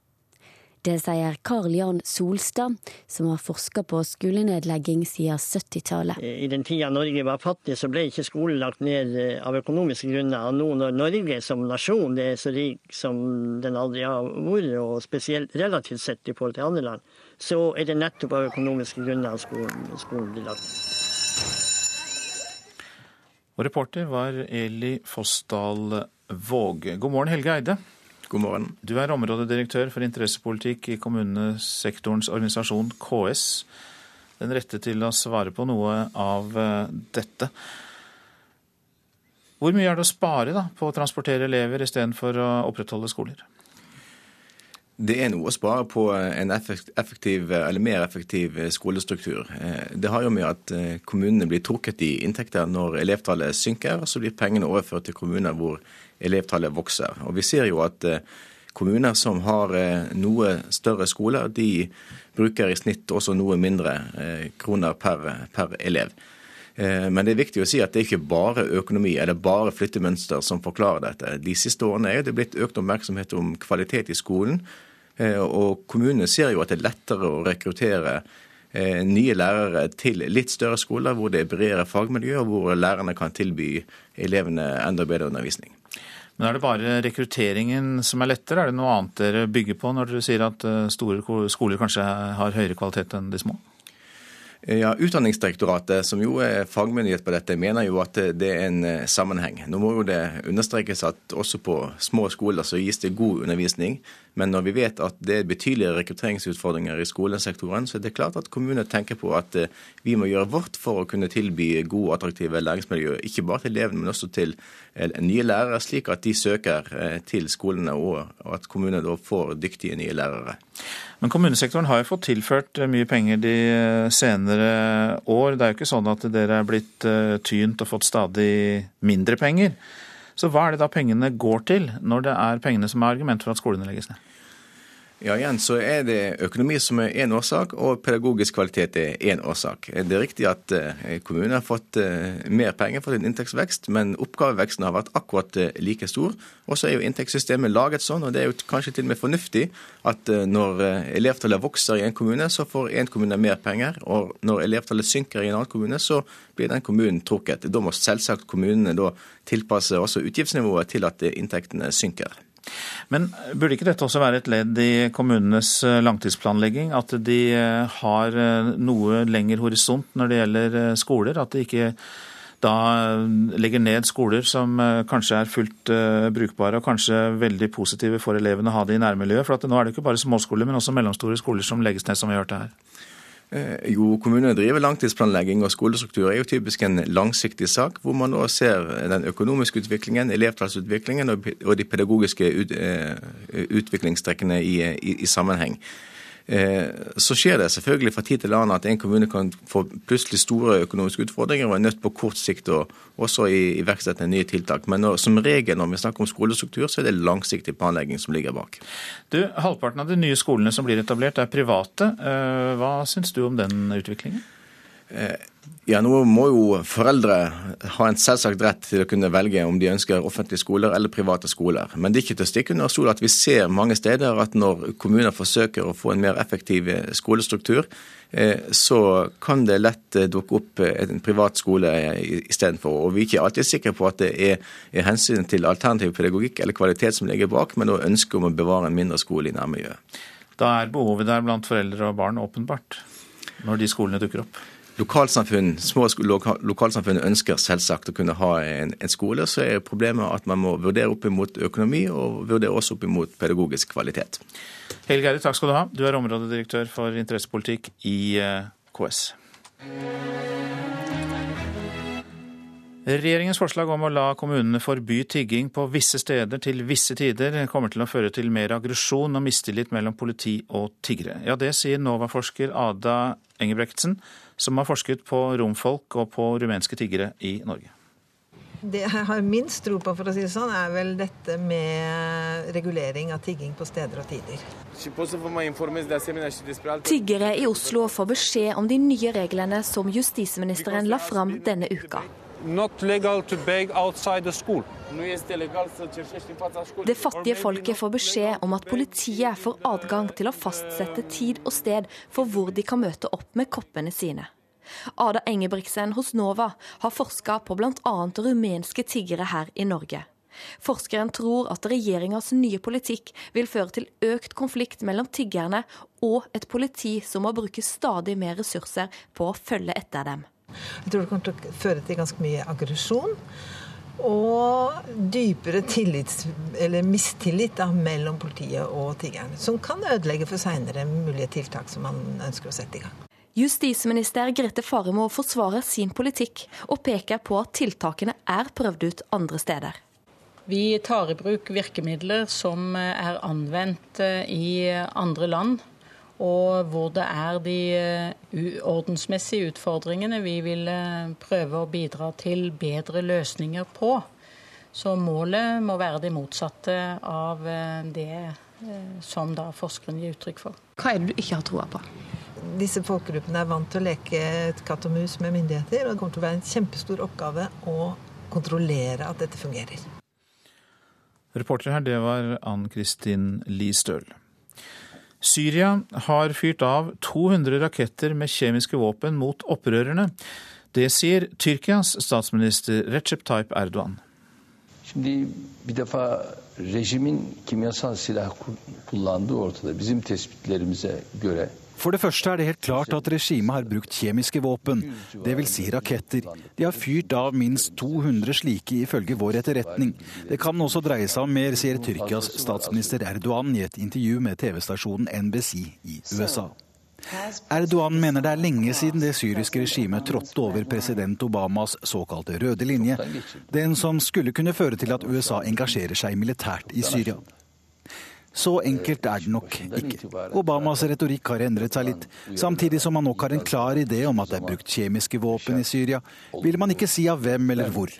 Det sier Karl Jan Solstad, som har forska på skolenedlegging siden 70-tallet. I den tida Norge var fattig, så ble ikke skolen lagt ned eh, av økonomiske grunner. Og nå når Norge som nasjon er så rik som den aldri har vært, og spesielt relativt sett i forhold til andre land, så er det nettopp av økonomiske grunner skolen, skolen blir lagt. ned. Og reporter var Eli Fossdal Våge. God morgen, Helge Eide. God morgen. Du er områdedirektør for interessepolitikk i kommunesektorens organisasjon KS. Den rette til å svare på noe av eh, dette. Hvor mye er det å spare da, på å transportere elever istedenfor å opprettholde skoler? Det er noe å spare på en effektiv, eller mer effektiv skolestruktur. Eh, det har jo med at eh, kommunene blir trukket i inntekter når elevtallet synker, og så blir pengene overført til kommuner hvor elevtallet vokser. Og Vi ser jo at eh, kommuner som har eh, noe større skoler, de bruker i snitt også noe mindre eh, kroner per, per elev. Men det er viktig å si at det er ikke bare økonomi eller bare flyttemønster som forklarer dette. De siste årene er det blitt økt oppmerksomhet om kvalitet i skolen. Og kommunene ser jo at det er lettere å rekruttere nye lærere til litt større skoler hvor det er bredere fagmiljø, og hvor lærerne kan tilby elevene enda bedre undervisning. Men er det bare rekrutteringen som er lettere? Er det noe annet dere bygger på når dere sier at eh, store skoler kanskje har høyere kvalitet enn de små? Ja, Utdanningsdirektoratet, som jo er fagmyndighet på dette, mener jo at det er en eh, sammenheng. Nå må jo det understrekes at også på små skoler så gis det god undervisning. Men når vi vet at det er betydelige rekrutteringsutfordringer i skolesektoren, så er det klart at kommunene tenker på at eh, vi må gjøre vårt for å kunne tilby gode og attraktive læringsmiljø. Ikke bare til elevene, men også til eh, nye lærere, slik at de søker til skolene, og at kommunene da får dyktige nye lærere. Men kommunesektoren har jo fått tilført mye penger de senere år. Det er jo ikke sånn at dere er blitt eh, tynt og fått stadig mindre penger. Så hva er det da pengene går til, når det er pengene som er argument for at skolene legges ned? Ja, igjen så er det økonomi som er én årsak, og pedagogisk kvalitet er én årsak. Det er riktig at eh, kommunene har fått eh, mer penger for sin inntektsvekst, men oppgaveveksten har vært akkurat eh, like stor. Og så er jo inntektssystemet laget sånn, og det er jo kanskje til og med fornuftig, at når elevtallet vokser i en kommune, så får en kommune mer penger. Og når elevtallet synker i en annen kommune, så blir den kommunen trukket. Da må selvsagt kommunene da tilpasse også utgiftsnivået til at inntektene synker. Men burde ikke dette også være et ledd i kommunenes eh, langtidsplanlegging? At de eh, har eh, noe lengre horisont når det gjelder skoler? At de ikke da legger ned skoler som kanskje er fullt brukbare og kanskje veldig positive for elevene å ha det i nærmiljøet? For nå er det ikke bare småskoler, men også mellomstore skoler som legges ned, som vi hørte her. Eh, jo, kommunene driver langtidsplanlegging, og skolestruktur er jo typisk en langsiktig sak, hvor man nå ser den økonomiske utviklingen, elevtallsutviklingen og de pedagogiske eh, utviklingstrekkene i, i, i sammenheng. Eh, så skjer det selvfølgelig fra tid til annen at en kommune kan få plutselig store økonomiske utfordringer og er nødt på kort sikt å også iverksette nye tiltak. Men når, som regel når vi snakker om skolestruktur, så er det langsiktig planlegging som ligger bak. Du, Halvparten av de nye skolene som blir etablert er private. Eh, hva syns du om den utviklingen? Eh, ja, nå må jo foreldre ha en selvsagt rett til å kunne velge om de ønsker offentlige skoler eller private skoler. Men det er ikke til å stikke under stol at vi ser mange steder at når kommuner forsøker å få en mer effektiv eh, skolestruktur, eh, så kan det lett dukke opp en privat skole istedenfor. Og vi er ikke alltid sikre på at det er, er hensyn til alternativ pedagogikk eller kvalitet som ligger bak, men også ønsket om å bevare en mindre skole i nærmiljøet. Da er behovet der blant foreldre og barn åpenbart, når de skolene dukker opp? Lokalsamfunn, små lokalsamfunn ønsker selvsagt å kunne ha en, en, skole, så er problemet at man må vurdere opp imot økonomi og vurdere også opp imot pedagogisk kvalitet. Helge Eide, takk skal du ha. Du er områdedirektør for interessepolitikk i eh, KS. Regjeringens forslag om å la kommunene forby tigging på visse steder til visse tider kommer til å føre til mer aggresjon og mistillit mellom politi og tiggere. Ja, det sier NOVA-forsker Ada Engebrektsen, som har forsket på romfolk og på rumenske tiggere i Norge. Det jeg har minst tro på, for å si det sånn, er vel dette med regulering av tigging på steder og tider. Tiggere i Oslo får beskjed om de nye reglene som justisministeren la fram denne uka. Not legal to beg outside the school. Det fattige folket får beskjed om at politiet får adgang til å fastsette tid og sted for hvor de kan møte opp med koppene sine. Ada Engebrigtsen hos NOVA har forska på bl.a. rumenske tiggere her i Norge. Forskeren tror at regjeringas nye politikk vil føre til økt konflikt mellom tiggerne og et politi som må bruke stadig mer ressurser på å følge etter dem. Jeg tror det kommer til å føre til ganske mye aggresjon. Og dypere tillits, eller mistillit da, mellom politiet og tiggerne. Som kan ødelegge for seinere mulige tiltak som man ønsker å sette i gang. Justisminister Grete Faremo forsvarer sin politikk, og peker på at tiltakene er prøvd ut andre steder. Vi tar i bruk virkemidler som er anvendt eh, i andre land, og hvor det er de eh, ordensmessige utfordringene vi vil eh, prøve å bidra til bedre løsninger på. Så målet må være det motsatte av det som da forskeren gir uttrykk for. Hva er det du ikke har troa på? Disse folkegruppene er vant til å leke katt og mus med myndigheter, og det kommer til å være en kjempestor oppgave å kontrollere at dette fungerer. Reporter her, det var Ann Kristin Listøl. Syria har fyrt av 200 raketter med kjemiske våpen mot opprørerne. Det sier Tyrkias statsminister Recep Tayyip Erdogan. Şimdi for det første er det helt klart at regimet har brukt kjemiske våpen, dvs. Si raketter. De har fyrt av minst 200 slike ifølge vår etterretning. Det kan også dreie seg om mer, sier Tyrkias statsminister Erdogan i et intervju med TV-stasjonen NBC i USA. Erdogan mener det er lenge siden det syriske regimet trådte over president Obamas såkalte røde linje, den som skulle kunne føre til at USA engasjerer seg militært i Syria. Så enkelt er det nok ikke. Obamas retorikk har endret seg litt. Samtidig som man nok har en klar idé om at det er brukt kjemiske våpen i Syria, vil man ikke si av hvem eller hvor.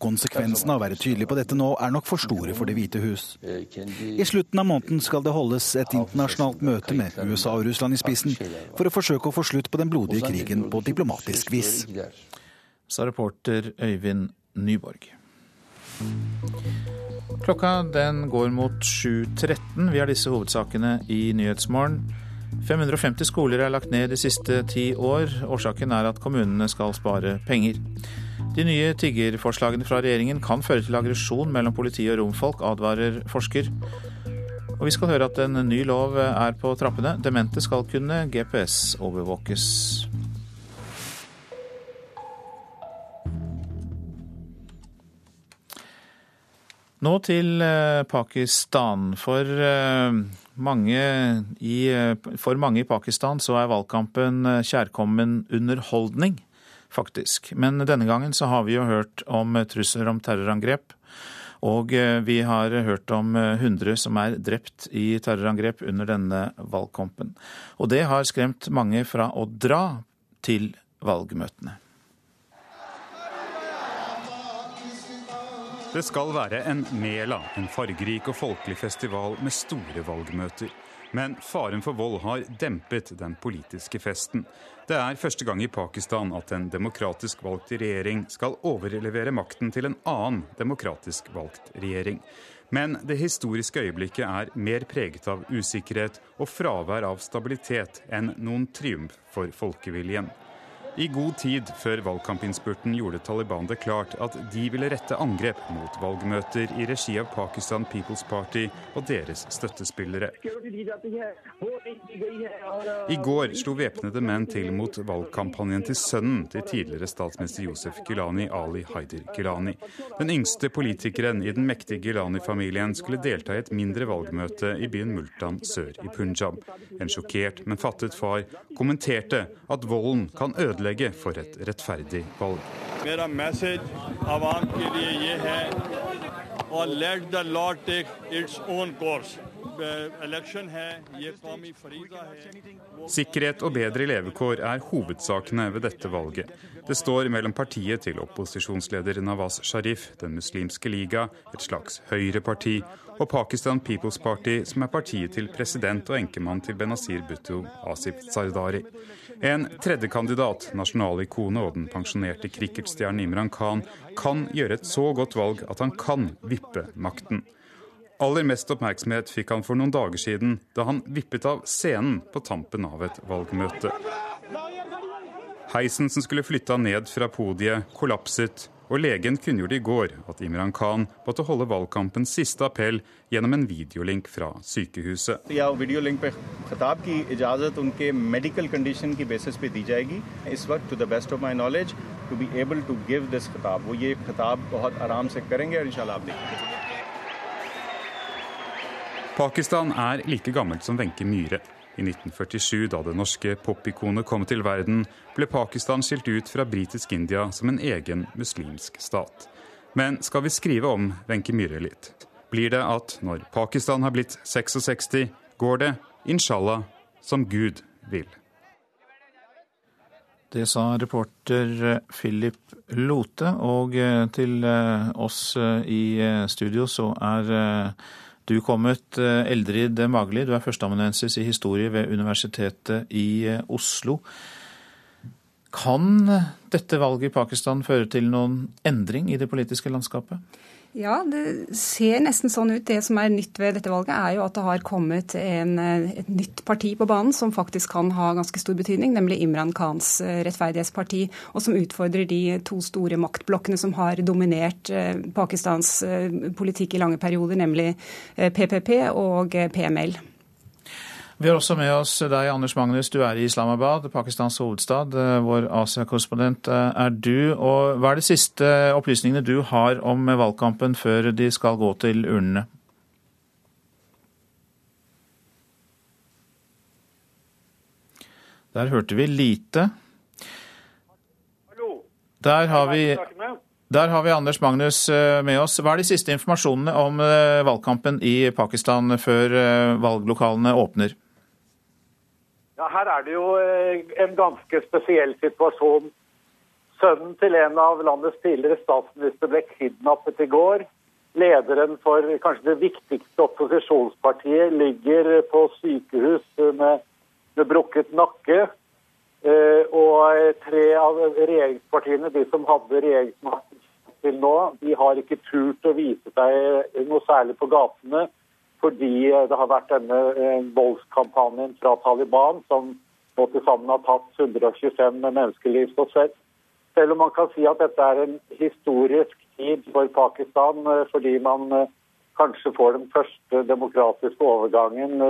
Konsekvensene av å være tydelig på dette nå er nok for store for Det hvite hus. I slutten av måneden skal det holdes et internasjonalt møte med USA og Russland i spissen for å forsøke å få slutt på den blodige krigen på diplomatisk vis. Sa reporter Øyvind Nyborg. Klokka den går mot 7.13. Vi har disse hovedsakene i Nyhetsmorgen. 550 skoler er lagt ned de siste ti år. Årsaken er at kommunene skal spare penger. De nye tiggerforslagene fra regjeringen kan føre til aggresjon mellom politi og romfolk, advarer forsker. Og vi skal høre at en ny lov er på trappene. Demente skal kunne GPS-overvåkes. Nå til eh, Pakistan. For eh, mange, i, eh, for mange i Pakistan så er valgkampen kjærkommen underholdning, faktisk. Men denne gangen så har vi jo hørt om trusler om terrorangrep. Og vi har hørt om 100 som er drept i terrorangrep under denne valgkampen. Og det har skremt mange fra å dra til valgmøtene. Det skal være en mela, en fargerik og folkelig festival med store valgmøter. Men faren for vold har dempet den politiske festen. Det er første gang i Pakistan at en demokratisk valgt regjering skal overlevere makten til en annen demokratisk valgt regjering. Men det historiske øyeblikket er mer preget av usikkerhet og fravær av stabilitet enn noen triumf for folkeviljen. I god tid før valgkampinnspurten gjorde Taliban det klart at de ville rette angrep mot valgmøter i regi av Pakistan People's Party og deres støttespillere. I går slo væpnede menn til mot valgkampanjen til sønnen til tidligere statsminister Josef Gilani, Ali Haider Gilani. Den yngste politikeren i den mektige Gilani-familien skulle delta i et mindre valgmøte i byen Multan sør i Punjab. En sjokkert, men fattet far kommenterte at volden kan ødelegge ødelegge for et rettferdig valg. Sikkerhet og bedre levekår er hovedsakene ved dette valget. Det står mellom partiet til opposisjonsleder Nawaz Sharif, Den muslimske liga, et slags høyreparti, og Pakistan People's Party, som er partiet til president og enkemann til Benazir Bhutto, Asif Zardari. En tredjekandidat, nasjonalikonet og den pensjonerte cricketstjernen Imran Khan, kan gjøre et så godt valg at han kan vippe makten. Aller mest oppmerksomhet fikk han for noen dager siden, da han vippet av scenen på tampen av et valgmøte. Heisen som skulle flytte han ned fra podiet, kollapset, og legen kunngjorde i går at Imran Khan måtte holde valgkampens siste appell gjennom en videolink fra sykehuset. Ja, videolink पे खिताब की इजाज़त उनके medical condition की बेसिस पे दी जाएगी इस वक्त to the best of my knowledge to be able to give this खिताब वो ये खिताब बहुत आराम से करेंगे और इंशाल्लाह आप देखेंगे Pakistan er like gammelt som Wenche Myhre. I 1947, da det norske popikonet kom til verden, ble Pakistan skilt ut fra britisk India som en egen muslimsk stat. Men skal vi skrive om Wenche Myhre litt, blir det at når Pakistan har blitt 66, går det, inshallah, som Gud vil. Det sa reporter Philip Lote, og til oss i studio så er du kommet, Eldrid Magli, du er førsteamanuensis i historie ved Universitetet i Oslo. Kan dette valget i Pakistan føre til noen endring i det politiske landskapet? Ja, det ser nesten sånn ut. Det som er nytt ved dette valget, er jo at det har kommet en, et nytt parti på banen som faktisk kan ha ganske stor betydning, nemlig Imran Khans rettferdighetsparti, og som utfordrer de to store maktblokkene som har dominert Pakistans politikk i lange perioder, nemlig PPP og PML. Vi har også med oss deg, Anders Magnus. Du er i Islamabad, Pakistans hovedstad. Vår Asia-korrespondent er du. Og hva er de siste opplysningene du har om valgkampen før de skal gå til urnene? Der hørte vi lite. Der har vi der har vi Anders Magnus med oss. Hva er de siste informasjonene om valgkampen i Pakistan før valglokalene åpner? Ja, Her er det jo en ganske spesiell situasjon. Sønnen til en av landets tidligere statsminister ble kidnappet i går. Lederen for kanskje det viktigste opposisjonspartiet ligger på sykehus med, med brukket nakke. Og tre av regjeringspartiene, de som hadde regjeringsmakten til nå, de har ikke turt å vise seg noe særlig på gatene fordi det har vært denne voldskampanjen fra Taliban som nå til sammen har tatt 125 menneskeliv. Så selv, selv om man kan si at dette er en historisk tid for Pakistan fordi man kanskje får den første demokratiske overgangen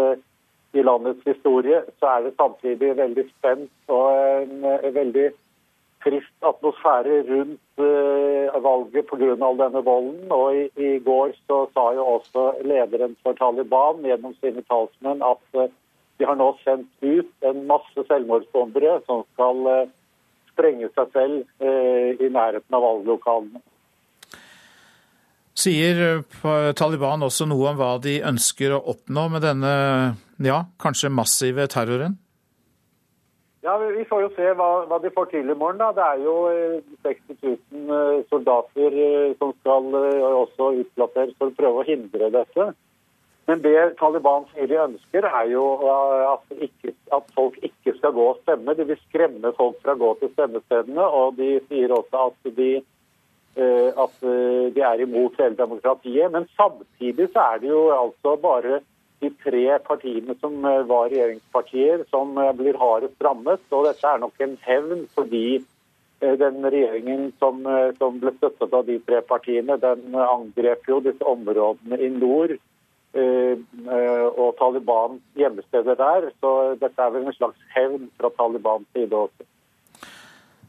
i landets historie, så er det samtidig veldig spent og en veldig trist atmosfære rundt uh, valget pga. all denne volden. Og i, i, går så sa jo også lederen for Taliban gjennom sine talsmenn at uh, de har nå sendt ut en masse selvmordsbombere som skal uh, sprenge seg selv i nærheten av valglokalene. Sier Taliban også noe om hva de ønsker å oppnå med denne ja, kanskje massive terroren? Ja, Vi får jo se hva, hva, de får til i morgen. da. Det er jo 60 000 soldater som skal også utplasseres for å prøve å hindre dette. Men det Taliban sier de ønsker, er jo at, ikke, at, folk ikke skal gå og stemme. De vil skremme folk fra å gå til stemmestedene, og de sier også at de, at de er imot hele demokratiet. Men samtidig så er det jo altså bare de tre partiene som var regjeringspartier, som blir hardest rammet. Og dette er nok en hevn fordi den regjeringen som, som ble støttet av de tre partiene, den angrep jo disse områdene i nord og Talibans hjemmesteder der. Så dette er vel en slags hevn fra Talibans side også.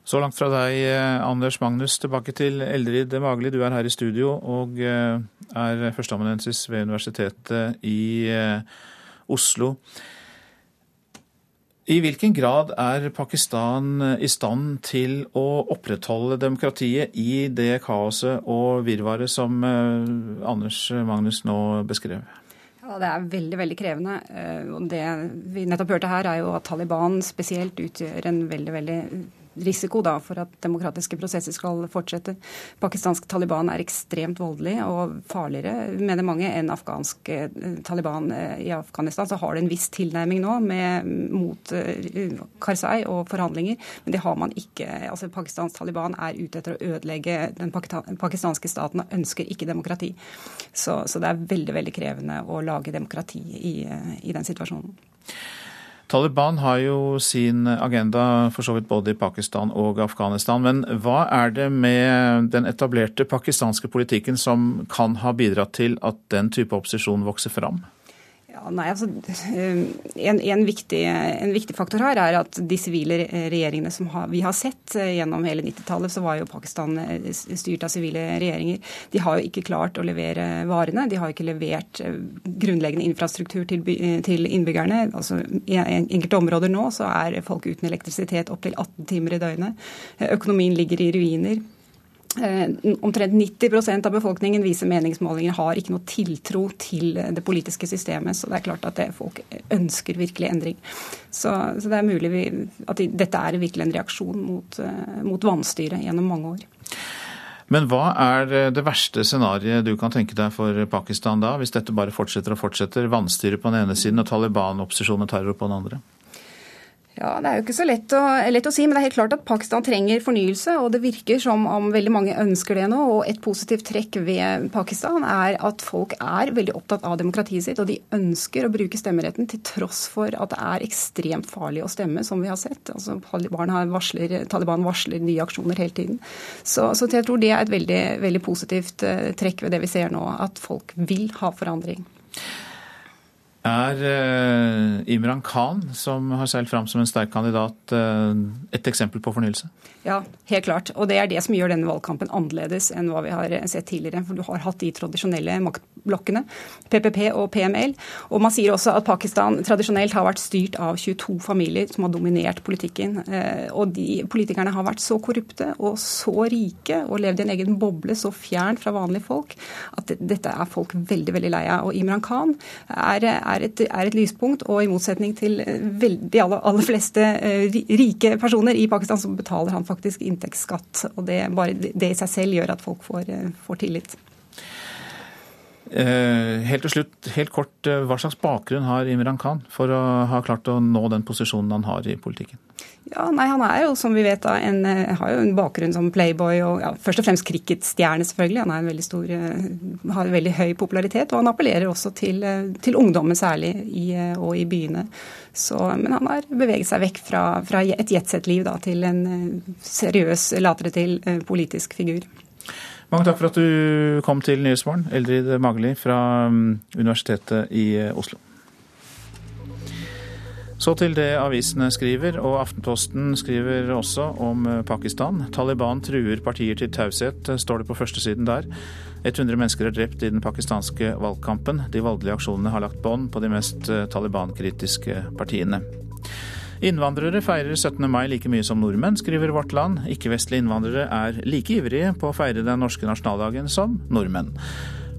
Så langt fra deg, Anders Magnus. Tilbake til Eldrid Magli. Du er her i studio og er førsteamanuensis ved Universitetet i Oslo. I hvilken grad er Pakistan i stand til å opprettholde demokratiet i det kaoset og virvaret som Anders Magnus nå beskrev? Ja, Det er veldig veldig krevende. Det vi nettopp hørte her, er jo at Taliban spesielt utgjør en veldig veldig risiko da, for at demokratiske prosesser skal fortsette. Pakistansk Taliban er ekstremt voldelig og farligere, mener mange, enn afghansk eh, Taliban eh, i Afghanistan. Så har det en viss tilnærming nå med, mot uh, Karzai og forhandlinger, men det har man ikke. Altså, Pakistansk Taliban er ute etter å ødelegge den pakistanske staten og ønsker ikke demokrati. Så, så det er veldig, veldig krevende å lage demokrati i, i den situasjonen. Taliban har jo sin agenda for så vidt både i Pakistan og Afghanistan. Men hva er det med den etablerte pakistanske politikken som kan ha bidratt til at den type opposisjon vokser fram? Ja, nei, altså, eh, en, en, viktig, en, viktig, faktor her er at de sivile regjeringene som har, vi har sett eh, gjennom hele 90-tallet, så var jo Pakistan eh, styrt av sivile regjeringer. De har jo ikke klart å levere varene. De har ikke levert grunnleggende infrastruktur til, til innbyggerne. Altså, I enkelte områder nå så er folk uten elektrisitet opptil 18 timer i døgnet. Økonomien ligger i ruiner. Eh, omtrent 90% av befolkningen viser meningsmålinger har ikke noe tiltro til det politiske systemet. Så det er klart at folk ønsker virkelig endring. Så, så det er mulig vi, at dette er virkelig en reaksjon mot, uh, mot vanstyret gjennom mange år. Men hva er det verste scenarioet du kan tenke deg for Pakistan da, hvis dette bare fortsetter og fortsetter? Vanstyre på den ene siden og Taliban-opposisjon og terror på den andre? Ja, Det er jo ikke så lett å, lett å, si, men det er helt klart at Pakistan trenger fornyelse. Og det virker som om veldig mange ønsker det nå. Og et positivt trekk ved Pakistan er at folk er veldig opptatt av demokratiet sitt. Og de ønsker å bruke stemmeretten til tross for at det er ekstremt farlig å stemme, som vi har sett. Altså, varsler, Taliban varsler nye aksjoner hele tiden. Så, så jeg tror det er et veldig, veldig positivt eh, trekk ved det vi ser nå, at folk vil ha forandring. Er uh, Imran Khan, som har seilt fram som en sterk kandidat, uh, et eksempel på fornyelse? Ja, helt klart. Og det er det som gjør denne valgkampen annerledes enn hva vi har sett tidligere. For du har hatt de tradisjonelle maktblokkene, PPP og PML. Og man sier også at Pakistan tradisjonelt har vært styrt av 22 familier som har dominert politikken. Og de politikerne har vært så korrupte og så rike og levd i en egen boble så fjernt fra vanlige folk at dette er folk veldig, veldig lei av. Og Imran Khan er er et, er et lyspunkt. Og i motsetning til de aller, aller, fleste eh, rike personer i Pakistan, så betaler han faktisk inntektsskatt. Og det, bare det i seg selv gjør at folk får, eh, får tillit. Eh, helt til slutt, helt kort, Hva slags bakgrunn har Imran Khan for å ha klart å nå den posisjonen han har i politikken? Ja, nei, Han er jo, som vi vet, en, har jo en bakgrunn som playboy og ja, først og fremst cricketstjerne, selvfølgelig. Han en stor, har en veldig høy popularitet, og han appellerer også til, til ungdommen særlig i, og i byene. Så, men han har beveget seg vekk fra, fra et jetset-liv til en seriøs, later til, politisk figur. Mange takk for at du kom til Nyhetsmorgen, Eldrid Magli fra um, Universitetet i Oslo. Så til det avisene skriver, og Aftenposten skriver også om uh, Pakistan. Taliban truer partier til taushet, står det på førstesiden der. 100 mennesker er drept i den pakistanske valgkampen. De voldelige aksjonene har lagt bånd på de mest uh, Taliban-kritiske partiene. Innvandrere feirer 17. mai like mye som nordmenn, skriver Vårt Land. Ikke-vestlige innvandrere er like ivrige på å feire den norske nasjonaldagen som nordmenn.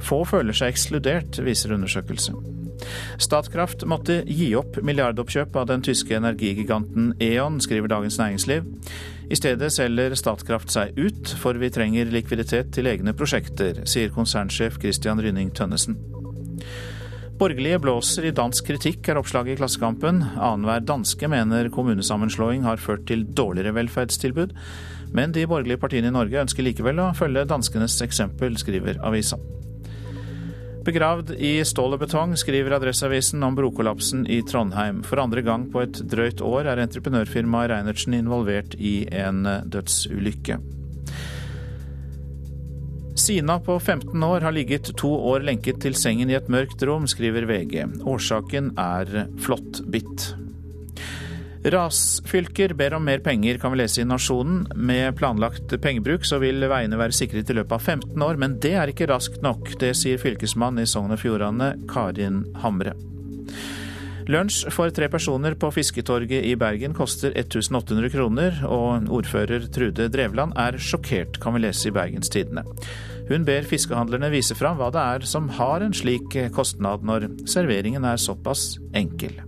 Få føler seg ekskludert, viser undersøkelse. Statkraft måtte gi opp milliardoppkjøp av den tyske energigiganten E.ON, skriver Dagens Næringsliv. I stedet selger Statkraft seg ut, for vi trenger likviditet til egne prosjekter, sier konsernsjef Christian Rynning Tønnesen. Borgerlige blåser i dansk kritikk, er oppslaget i Klassekampen. Annenhver danske mener kommunesammenslåing har ført til dårligere velferdstilbud. Men de borgerlige partiene i Norge ønsker likevel å følge danskenes eksempel, skriver avisa. Begravd i stål og betong, skriver Adresseavisen om brokollapsen i Trondheim. For andre gang på et drøyt år er entreprenørfirmaet Reinertsen involvert i en dødsulykke. Sina på 15 år har ligget to år lenket til sengen i et mørkt rom, skriver VG. Årsaken er flåttbitt. Rasfylker ber om mer penger, kan vi lese i Nasjonen. Med planlagt pengebruk så vil veiene være sikret i løpet av 15 år, men det er ikke raskt nok. Det sier fylkesmann i Sogn og Fjordane, Karin Hamre. Lunsj for tre personer på Fisketorget i Bergen koster 1800 kroner, og ordfører Trude Drevland er sjokkert, kan vi lese i Bergens Tidende. Hun ber fiskehandlerne vise fram hva det er som har en slik kostnad, når serveringen er såpass enkel.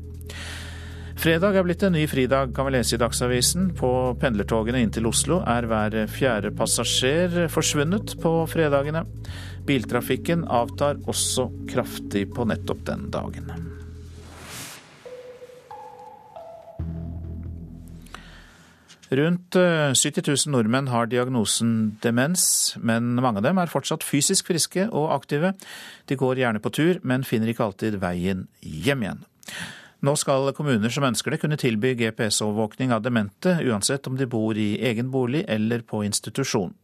Fredag er blitt en ny fridag, kan vi lese i Dagsavisen. På pendlertogene inn til Oslo er hver fjerde passasjer forsvunnet på fredagene. Biltrafikken avtar også kraftig på nettopp den dagen. Rundt 70 eh, 000 nordmenn har diagnosen demens, men mange av dem er fortsatt fysisk friske og aktive. De går gjerne på tur, men finner ikke alltid veien hjem igjen. Nå skal kommuner som ønsker det kunne tilby GPS-overvåkning av demente, uansett om de bor i egen bolig eller på institusjon.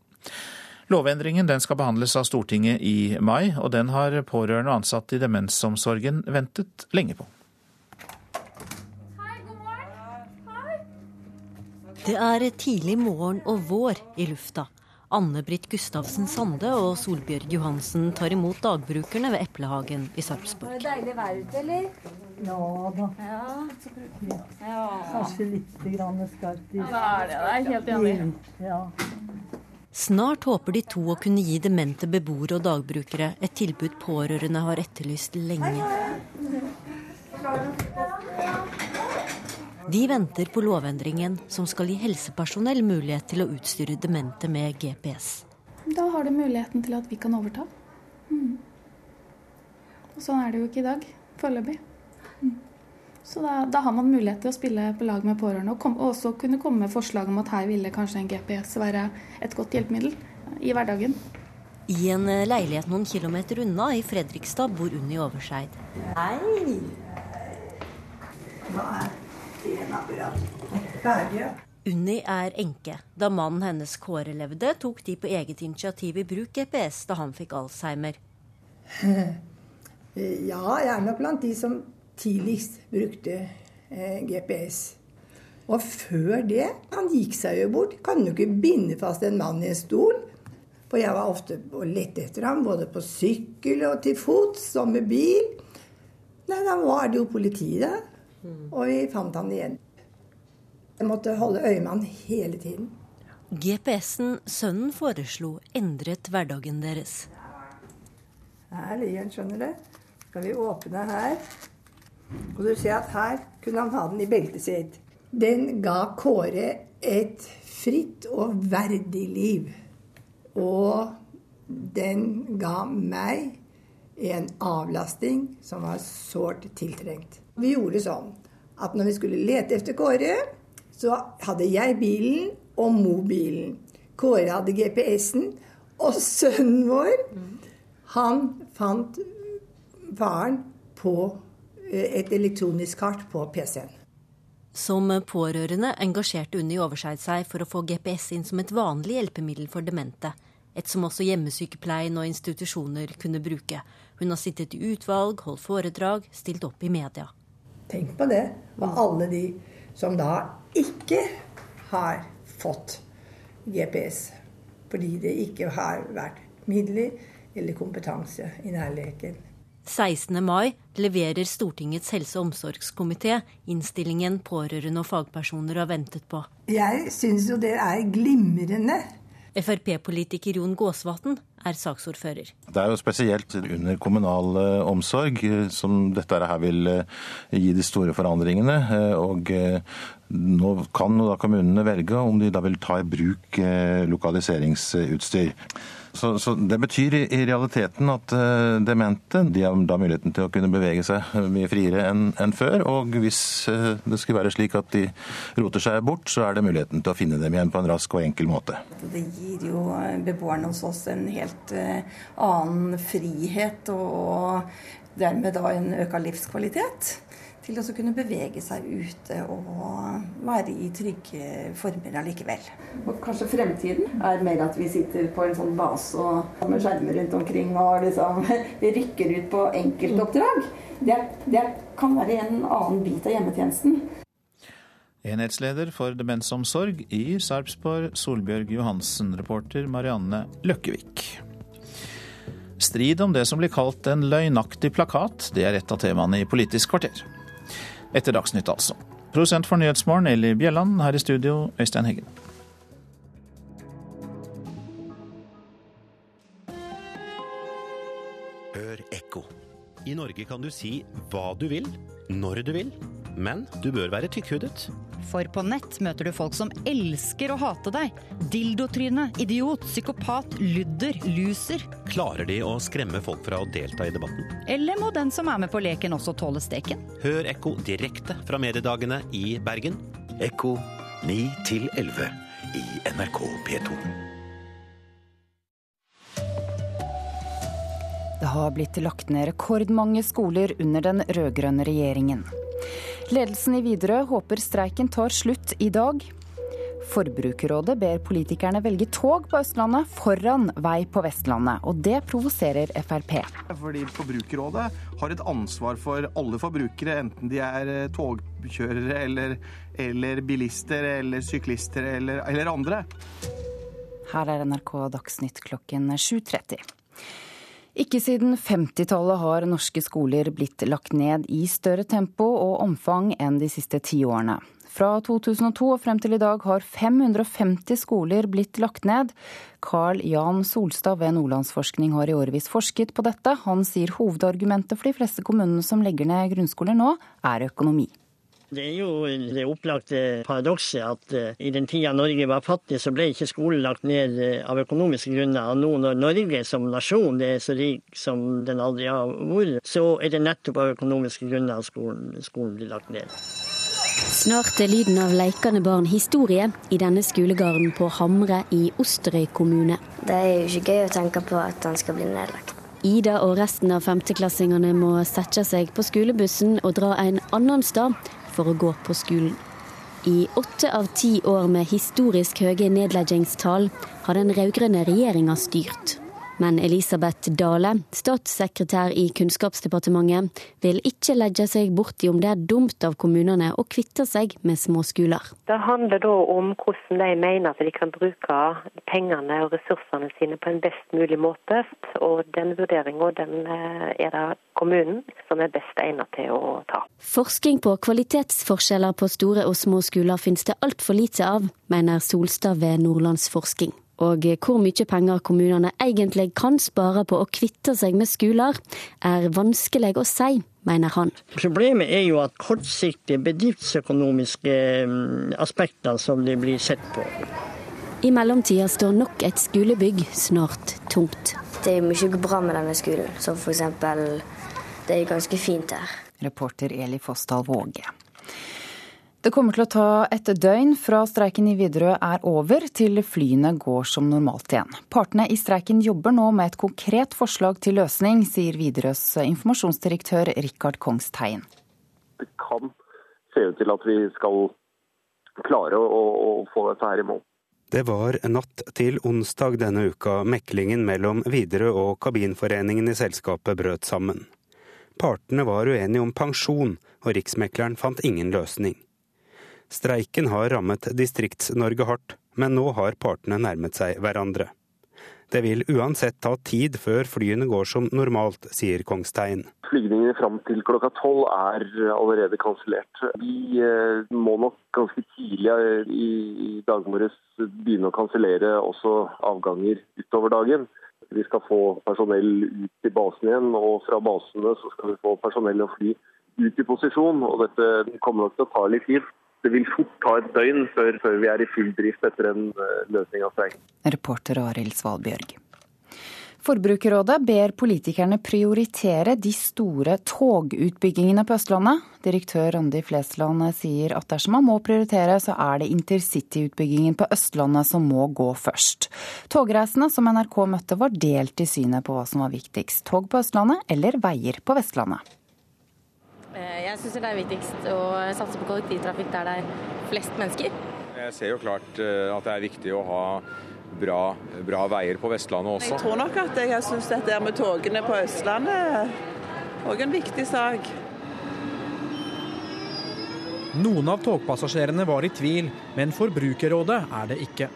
Lovendringen skal behandles av Stortinget i mai, og den har pårørende og ansatte i demensomsorgen ventet lenge på. Det er tidlig morgen og vår i lufta. Anne-Britt Gustavsen Sande og Solbjørg Johansen tar imot dagbrukerne ved Eplehagen i Sarpsborg. Det er deilig vær ute, eller? Ja da. Ja. ja. Kanskje litt grann skarpt. Ja, det er det. Det er helt enig. Ja. Snart håper de to å kunne gi demente beboere og dagbrukere et tilbud pårørende har etterlyst lenge. De venter på lovendringen som skal gi helsepersonell mulighet til å utstyre demente med GPS. Da har de muligheten til at vi kan overta. Mm. Og sånn er det jo ikke i dag, foreløpig. Mm. Så da, da, har man mulighet til å spille på lag med pårørende, og, kom, og også kunne komme med forslag om at her ville kanskje en GPS være et godt hjelpemiddel i hverdagen. I en eh, leilighet noen kilometer unna i Fredrikstad bor Unni Overseid. Hei! Hva er Unni er enke. Da mannen hennes Kåre levde, tok de på eget initiativ i bruk GPS da han fikk Alzheimer. Ja, jeg er nok blant de som tidligst brukte eh, GPS. Og før det Han gikk seg jo bort. Kan jo ikke binde fast en mann i en stol. For jeg var ofte og lette etter ham, både på sykkel og til fots og med bil. Nei, da var det jo politiet der. Og vi fant han igjen. Jeg måtte holde øye med han hele tiden. GPS-en sønnen foreslo, endret hverdagen deres. Her ligger han, skjønner du. Skal vi åpne her. Og du ser at her kunne han ha den i beltet sitt. Den ga Kåre et fritt og verdig liv. Og den ga meg en avlasting som var sårt tiltrengt. Vi gjorde sånn at når vi skulle lete etter Kåre, så hadde jeg bilen og mobilen. Kåre hadde GPS-en, og sønnen vår, han fant faren på eh, et elektronisk kart på PC-en. Som pårørende engasjerte Unni Overseid seg for å få GPS inn som et vanlig hjelpemiddel for demente. Et som også hjemmesykepleien og institusjoner kunne bruke. Hun har sittet i utvalg, holdt foredrag, stilt opp i media. Tenk på det. Og alle de som da ikke har fått GPS fordi det ikke har vært midler eller kompetanse i nærleken. 16. mai leverer Stortingets helse- og omsorgskomité innstillingen pårørende og fagpersoner har ventet på. Jeg syns jo det er glimrende Frp-politiker Jon Gåsvatn er saksordfører. Det er jo spesielt under kommunal eh, omsorg eh, som dette her vil eh, gi de store forandringene. Og nå kan da kommunene velge om de da vil ta i bruk lokaliseringsutstyr. Så, så, Det betyr i, i realiteten at uh, demente de har da muligheten til å kunne bevege seg mye friere enn en før. Og hvis uh, det skulle være slik at de roter seg bort, så er det muligheten til å finne dem igjen på en rask og enkel måte. Det gir jo beboerne hos oss en helt uh, annen frihet og dermed da en øka livskvalitet til å kunne bevege seg ute og være i trygge former allikevel. Og kanskje fremtiden er mer at vi sitter på en sånn base og med skjermer rundt omkring og liksom vi rykker ut på enkeltoppdrag. Det, det kan være en annen bit av hjemmetjenesten. Enhetsleder for demensomsorg i Sarpsborg, Solbjørg Johansen. Reporter Marianne Løkkevik. Strid om det som blir kalt en løgnaktig plakat, det er et av temaene i Politisk kvarter. Etter Dagsnytt, altså. Produsent for Nyhetsmorgen, Eli Bjelland. Her i studio, Øystein Heggen. Hør ekko. I Norge kan du si hva du vil, når du vil, men du bør være tykkhudet. For på nett møter du folk som elsker å hate deg. Dildotryne, idiot, psykopat, ludder, loser. Klarer de å skremme folk fra å delta i debatten? Eller må den som er med på leken også tåle steken? Hør Ekko direkte fra mediedagene i Bergen. Ekko 9 11 i NRK P2. Det har blitt lagt ned rekordmange skoler under den rød-grønne regjeringen. Ledelsen i Widerøe håper streiken tar slutt i dag. Forbrukerrådet ber politikerne velge tog på Østlandet foran vei på Vestlandet, og det provoserer Frp. Fordi Forbrukerrådet har et ansvar for alle forbrukere, enten de er eh, togkjørere eller, eller bilister eller syklister eller, eller andre. Her er NRK Dagsnytt klokken 7.30. Ikke siden 50-tallet har norske skoler blitt lagt ned i større tempo og omfang enn de siste ti årene. Fra 2002 og frem til i dag har 550 skoler blitt lagt ned. Carl Jan Solstad ved Nordlandsforskning har i årevis forsket på dette. Han sier hovedargumentet for de fleste kommunene som legger ned grunnskoler nå, er økonomi. Det er jo det opplagte paradokset at uh, i den tida Norge var fattig, så ble ikke skolen lagt ned uh, av økonomiske grunner. Og nå når Norge som nasjon er så rik som den aldri har vært, så er det nettopp av økonomiske grunner at skolen, skolen blir lagt ned. Snart er lyden av leikende barn historie i denne skolegarden på Hamre i Osterøy kommune. Det er jo ikke gøy å tenke på at den skal bli nedlagt. Ida og resten av femteklassingene må sette seg på skolebussen og dra en annen stad for å gå på skolen. I åtte av ti år med historisk høye nedleggingstall har den rød-grønne regjeringa styrt. Men Elisabeth Dale, statssekretær i Kunnskapsdepartementet, vil ikke legge seg borti om det er dumt av kommunene å kvitte seg med små skoler. Det handler da om hvordan de mener at de kan bruke pengene og ressursene sine på en best mulig måte. Og den vurderinga den eh, er det kommunen som er best egnet til å ta. Forskning på kvalitetsforskjeller på store og små skoler finnes det altfor lite av, mener Solstad ved Nordlandsforsking. Og hvor mye penger kommunene egentlig kan spare på å kvitte seg med skoler, er vanskelig å si, mener han. Problemet er jo at kortsiktige bedriftsøkonomiske mm, aspekter som det blir sett på. I mellomtida står nok et skolebygg snart tomt. Det er mye bra med denne skolen, som f.eks. det er ganske fint her. Reporter Eli Fossdal Våge. Det kommer til å ta et døgn fra streiken i Widerøe er over til flyene går som normalt igjen. Partene i streiken jobber nå med et konkret forslag til løsning, sier Widerøes informasjonsdirektør Rikard Kongstein. Det kan se ut til at vi skal klare å, å få dette her i mål. Det var natt til onsdag denne uka meklingen mellom Widerøe og kabinforeningen i selskapet brøt sammen. Partene var uenige om pensjon, og Riksmekleren fant ingen løsning. Streiken har rammet Distrikts-Norge hardt, men nå har partene nærmet seg hverandre. Det vil uansett ta tid før flyene går som normalt, sier Kongstein. Flygningene fram til klokka tolv er allerede kansellert. Vi eh, må nok ganske tidlig eh, i dag morges begynne å kansellere også avganger utover dagen. Vi skal få personell ut til basen igjen, og fra basene så skal vi få personell og fly ut i posisjon. og Dette kommer nok til å ta litt tid det vil fort ta et døgn før, før vi er i full drift etter en uh, løsning av streiken. Reporter Arild Svalbjørg. Forbrukerrådet ber politikerne prioritere de store togutbyggingene på Østlandet. Direktør Randi Flesland sier at dersom man må prioritere, så er det intercityutbyggingen på Østlandet som må gå først. Togreisende som NRK møtte var delt i synet på hva som var viktigst. Tog på Østlandet eller veier på Vestlandet. Eh, jeg syns det er viktigst å satse på kollektivtrafikk der det er flest mennesker. Jeg ser jo klart eh, at det er viktig å ha bra, bra veier på Vestlandet også. Jeg tror nok at jeg syns dette med togene på Østlandet òg en viktig sak. Noen av togpassasjerene var i tvil, men Forbrukerrådet er det ikke.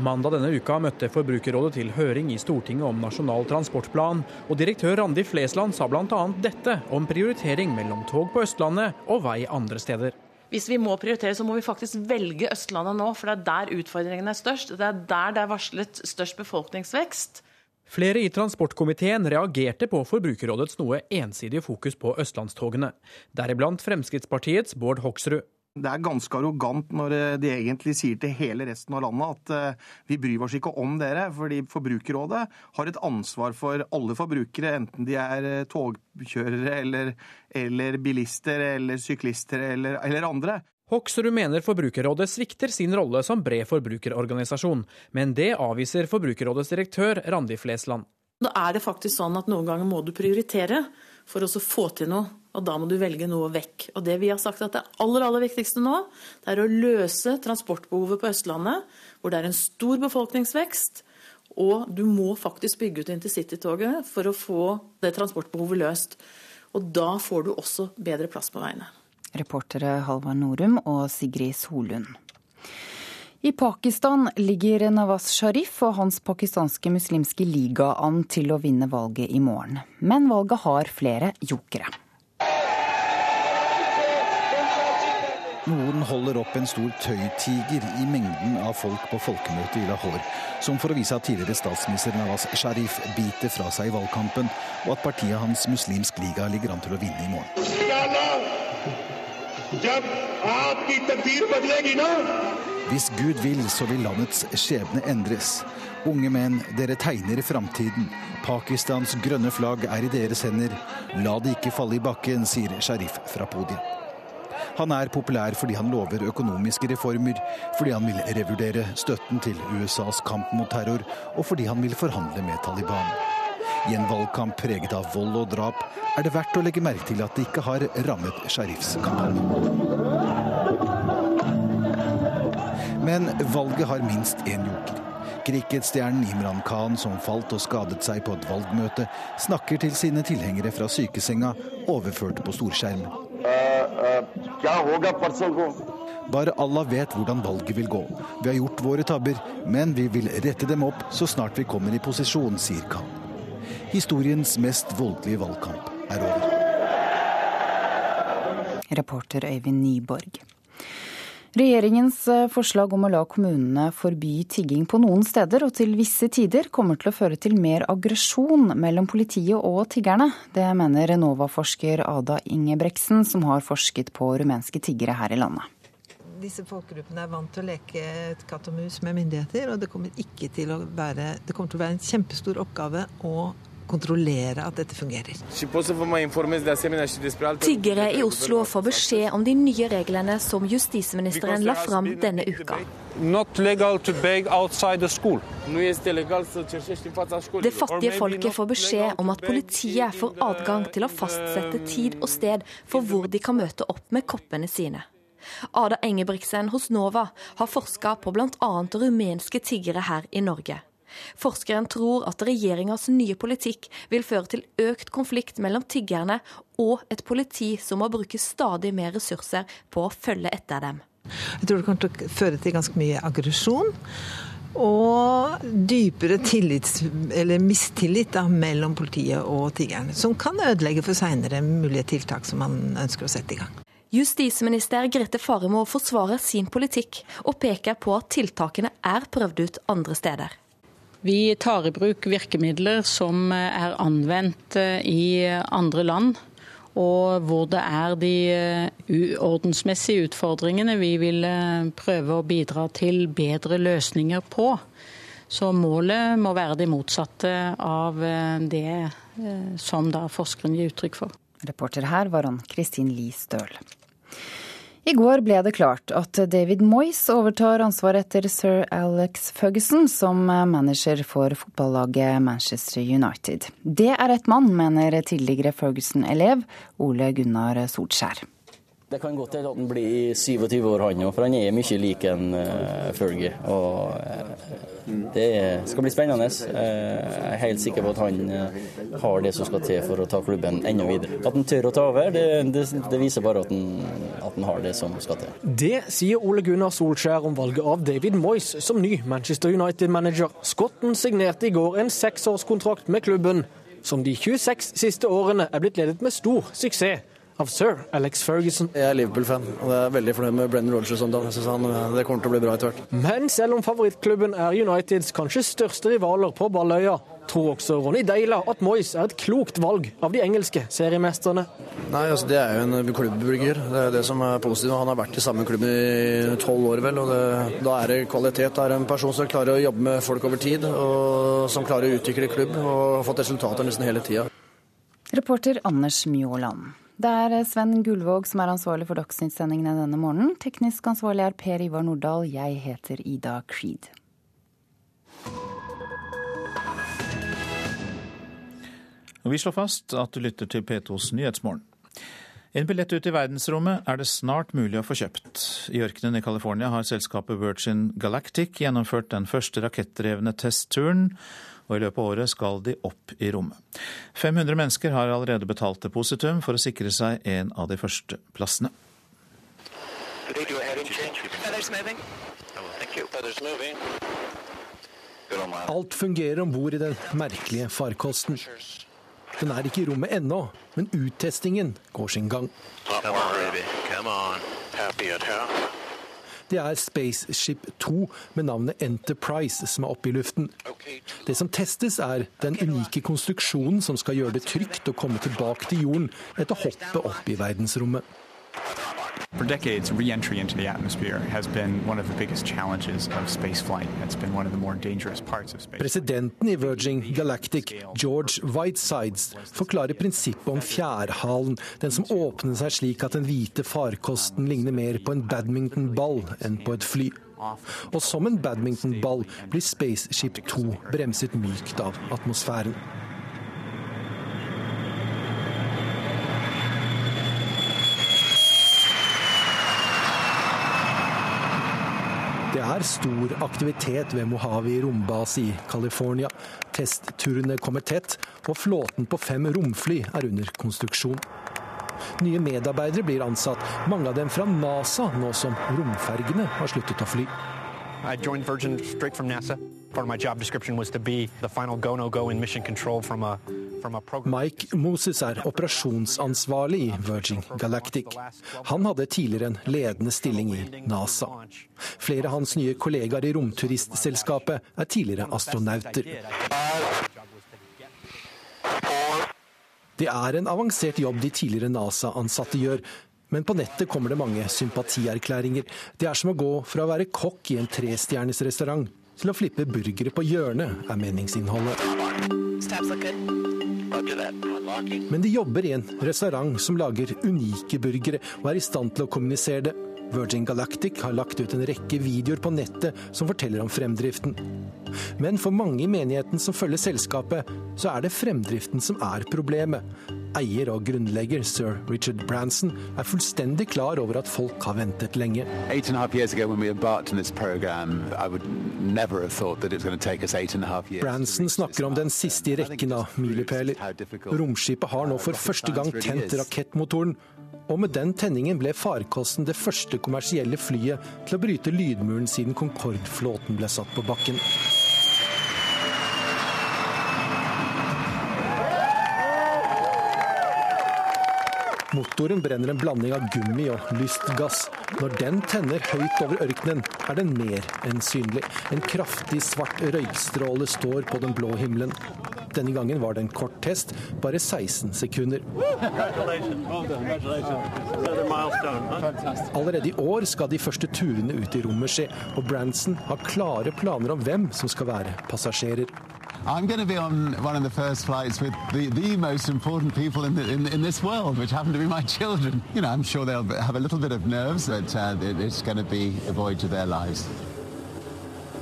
Mandag denne uka møtte Forbrukerrådet til høring i Stortinget om Nasjonal transportplan, og direktør Randi Flesland sa bl.a. dette om prioritering mellom tog på Østlandet og vei andre steder. Hvis vi må prioritere, så må vi faktisk velge Østlandet nå, for det er der utfordringene er størst. Det er der det er varslet størst befolkningsvekst. Flere i transportkomiteen reagerte på Forbrukerrådets noe ensidige fokus på østlandstogene, deriblant Fremskrittspartiets Bård Hoksrud. Det er ganske arrogant når eh, de egentlig sier til hele resten av landet at eh, vi bryr oss ikke om dere, fordi Forbrukerrådet har et ansvar for alle forbrukere, enten de er eh, togkjørere eller, eller bilister eller syklister eller, eller andre. Hoksrud mener Forbrukerrådet svikter sin rolle som bred forbrukerorganisasjon, men det avviser Forbrukerrådets direktør Randi Flesland. Da er det faktisk sånn at noen ganger må du prioritere for å få til noe. Og da må du velge noe vekk. Og det vi har sagt at det aller, aller viktigste nå, det er å løse transportbehovet på Østlandet, hvor det er en stor befolkningsvekst. Og du må faktisk bygge ut intercitytoget for å få det transportbehovet løst. Og da får du også bedre plass på veiene. Reportere Halvard Norum og Sigrid Solund. I Pakistan ligger Nawaz Sharif og hans pakistanske muslimske liga an til å vinne valget i morgen. Men valget har flere jokere. Noen holder opp en stor tøytiger i mengden av folk på folkemøtet i Lahore, som for å vise at tidligere statsminister Nawaz Sharif biter fra seg i valgkampen, og at partiet hans Muslimsk Liga ligger an til å vinne i morgen. Hvis Gud vil, så vil landets skjebne endres. Unge menn, dere tegner framtiden. Pakistans grønne flagg er i deres hender. La det ikke falle i bakken, sier Sharif fra podiet. Han er populær fordi han lover økonomiske reformer, fordi han vil revurdere støtten til USAs kamp mot terror, og fordi han vil forhandle med Taliban. I en valgkamp preget av vold og drap er det verdt å legge merke til at det ikke har rammet Sharifs kampanje. Men valget har minst én joker. Cricketstjernen Imran Khan, som falt og skadet seg på et valgmøte, snakker til sine tilhengere fra sykesenga, overført på storskjerm. Bare Allah vet hvordan valget vil gå. Vi har gjort våre tabber, men vi vil rette dem opp så snart vi kommer i posisjon, sier Khan. Historiens mest voldelige valgkamp er over. Reporter Øyvind Nyborg. Regjeringens eh, forslag om å la kommunene forby tigging på noen steder og til visse tider kommer til å føre til mer aggresjon mellom politiet og tiggerne. Det mener Renova-forsker Ada Ingebreksen, som har forsket på rumenske tiggere her i landet. Disse folkegruppene er vant til å leke katt og mus med myndigheter, og det kommer, til være, det kommer til å være en kjempestor oppgave å kontrollere at dette fungerer. Tiggere i Oslo får beskjed om de nye reglene som justisministeren la fram denne uka. Det fattige folket får beskjed om at politiet får adgang til å fastsette tid og sted for hvor de kan møte opp med koppene sine. Ada Engebrigtsen hos NOVA har forska på bl.a. rumenske tiggere her i Norge. Forskeren tror at regjeringas nye politikk vil føre til økt konflikt mellom tiggerne og et politi som må bruke stadig mer ressurser på å følge etter dem. Jeg tror det kommer til å føre til ganske mye aggresjon. Og dypere tillits, eller mistillit da, mellom politiet og tiggerne. Som kan ødelegge for seinere mulige tiltak som man ønsker å sette i gang. Justisminister Grete Faremo forsvarer sin politikk, og peker på at tiltakene er prøvd ut andre steder. Vi tar i bruk virkemidler som er anvendt eh, i andre land, og hvor det er de uordensmessige ordensmessige utfordringene vi vil eh, prøve å bidra til bedre løsninger på. Så målet må være det motsatte av det som da forskeren gir uttrykk for. Reporter her var Ann Kristin Li Støl. I går ble det klart at David Moyes overtar ansvaret etter sir Alex Ferguson som manager for fotballaget Manchester United. Det er rett mann, mener tidligere Ferguson-elev Ole Gunnar Solskjær. Det kan godt hende at han blir 27 år, han òg, for han er mye lik en uh, Fergie. Og uh, det skal bli spennende. Uh, jeg er helt sikker på at han har det som skal til for å ta klubben enda videre. At han tør å ta over, det, det, det viser bare at han, at han, har det som skal til. Det sier Ole Gunnar Solskjær om valget av David Moyes som ny Manchester United-manager. Skotten signerte i går en seksårskontrakt med klubben, som de 26 siste årene er blitt ledet med stor suksess av sir Alex Ferguson. Jeg er Liverpool-fan, og jeg er veldig fornøyd med Brennan Rogers om dagen. Jeg synes han, eh, det kommer til å bli bra etter hvert. Men selv om favorittklubben er Uniteds kanskje største rivaler på Balløya, tror også Ronny Deila at Moyes er et klokt valg av de engelske seriemesterne. Nei, altså Det er jo en klubbbygger. Det er det som er positivt. Han har vært i samme klubb i tolv år, vel. og det, Da er det kvalitet. Det er en person som klarer å jobbe med folk over tid, og som klarer å utvikle klubb og har fått resultater nesten hele tida. Reporter Anders Mjåland. Det er Sven Gullvåg som er ansvarlig for Dagsnytt-sendingene denne morgenen. Teknisk ansvarlig er Per Ivar Nordahl. Jeg heter Ida Creed. Vi slår fast at du lytter til P2s Nyhetsmorgen. En billett ut i verdensrommet er det snart mulig å få kjøpt. I ørkenen i California har selskapet Virgin Galactic gjennomført den første rakettdrevne testturen og i løpet av året skal de opp i rommet. 500 mennesker har allerede betalt depositum for å sikre seg en av de første plassene. Alt fungerer om bord i den merkelige farkosten. Den er ikke i rommet ennå, men uttestingen går sin gang. Come on, baby. Come on. Happy at house. Det er Spaceship 2 med navnet Enterprise som er oppe i luften. Det som testes, er den unike konstruksjonen som skal gjøre det trygt å komme tilbake til jorden etter hoppet opp i verdensrommet. For decades, re-entry into the atmosphere has been one of the biggest challenges of spaceflight. It's been one of the more dangerous parts of space. Presidenten i Virgin Galactic, George Whitesides, forklarer prinsippet om fjærhalen, den som åpner seg slik at den hvite farkosten ligner mer på en badmintonball enn på et fly. Og som en badmintonball blir Spaceship 2 bremset mykt av atmosfæren. Det er stor aktivitet ved Mojave rombase i California. Testturene kommer tett, og flåten på fem romfly er under konstruksjon. Nye medarbeidere blir ansatt, mange av dem fra NASA, nå som romfergene har sluttet å fly. I joined Virgin straight from NASA. Part of my job description was to be the final go-no-go in mission control from a Mike Moses er operasjonsansvarlig i Virgin Galactic. Han hadde tidligere en ledende stilling i NASA. Flere av hans nye kollegaer i romturistselskapet er tidligere astronauter. Det er en avansert jobb de tidligere NASA-ansatte gjør, men på nettet kommer det mange sympatierklæringer. Det er som å gå fra å være kokk i en trestjerners restaurant til å flippe burgere på hjørnet, er meningsinnholdet. Men de jobber i en restaurant som lager unike burgere, og er i stand til å kommunisere det. Virgin Galactic har lagt ut en rekke videoer på nettet som forteller om fremdriften. Men for mange i menigheten som følger selskapet, så er det fremdriften som er problemet. Eier og grunnlegger sir Richard Branson er fullstendig klar over at folk har ventet lenge. Branson snakker om den siste i rekken av milepæler. Romskipet har nå for første gang tent rakettmotoren, og med den tenningen ble farkosten det første kommersielle flyet til å bryte lydmuren siden Concorde-flåten ble satt på bakken. Motoren brenner en blanding av gummi og lystgass. Når den tenner høyt over ørkenen, er den mer enn synlig. En kraftig svart røykstråle står på den blå himmelen. Denne gangen var det en kort test, bare 16 sekunder. Allerede i år skal de første turene ut i rommet skje, og Branson har klare planer om hvem som skal være passasjerer. I'm going to be on one of the first flights with the, the most important people in, the, in, in, this world, which happen to be my children. You know, I'm sure they'll have a little bit of nerves, but uh, it's going to be a voyage of their lives.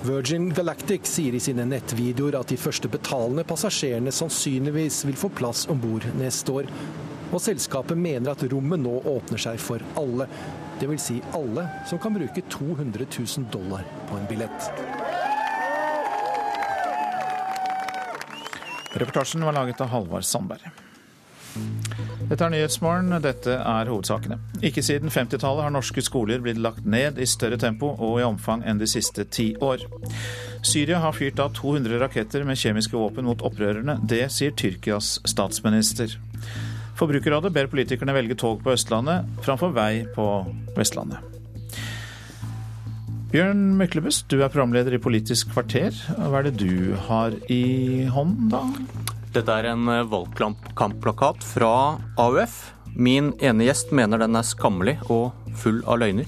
Virgin Galactic sier i sine nettvideoer at de første betalende passasjerene sannsynligvis vil få plass om bord neste år. Og selskapet mener at rommet nå åpner seg for alle. Dvs. Si alle som kan bruke 200 000 dollar på en billett. Reportasjen var laget av Halvard Sandberg. Dette er Nyhetsmorgen, dette er hovedsakene. Ikke siden 50-tallet har norske skoler blitt lagt ned i større tempo og i omfang enn de siste ti år. Syria har fyrt av 200 raketter med kjemiske våpen mot opprørerne. Det sier Tyrkias statsminister. Forbrukerrådet ber politikerne velge tog på Østlandet framfor vei på Vestlandet. Bjørn Myklebust, du er programleder i Politisk kvarter. Hva er det du har i hånden, da? Dette er en eh, valgkampplakat fra AUF. Min ene gjest mener den er skammelig og full av løgner.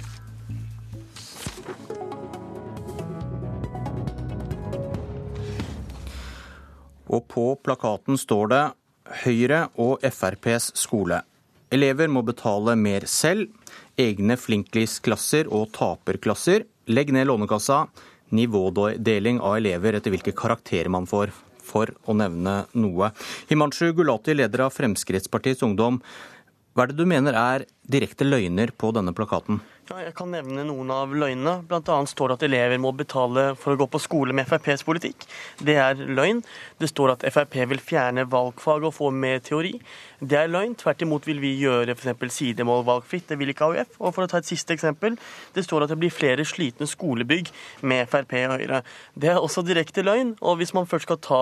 Og på plakaten står det Høyre og FrPs skole. Elever må betale mer selv. Egne flinklis klasser og taperklasser. Legg ned Lånekassa. Nivådeling av elever etter hvilke karakterer man får for å nevne noe. Himanshu Gulati, leder av Fremskrittspartiets Ungdom. Hva er det du mener er direkte løgner på denne plakaten? Ja, jeg kan nevne noen av løgnene. Bl.a. står det at elever må betale for å gå på skole med FrPs politikk. Det er løgn. Det står at Frp vil fjerne valgfag og få mer teori. Det er løgn. Tvert imot vil vi gjøre f.eks. sidemål valgfritt. Det vil ikke AUF. Og for å ta et siste eksempel. Det står at det blir flere slitne skolebygg med Frp og Høyre. Det er også direkte løgn. Og hvis man først skal ta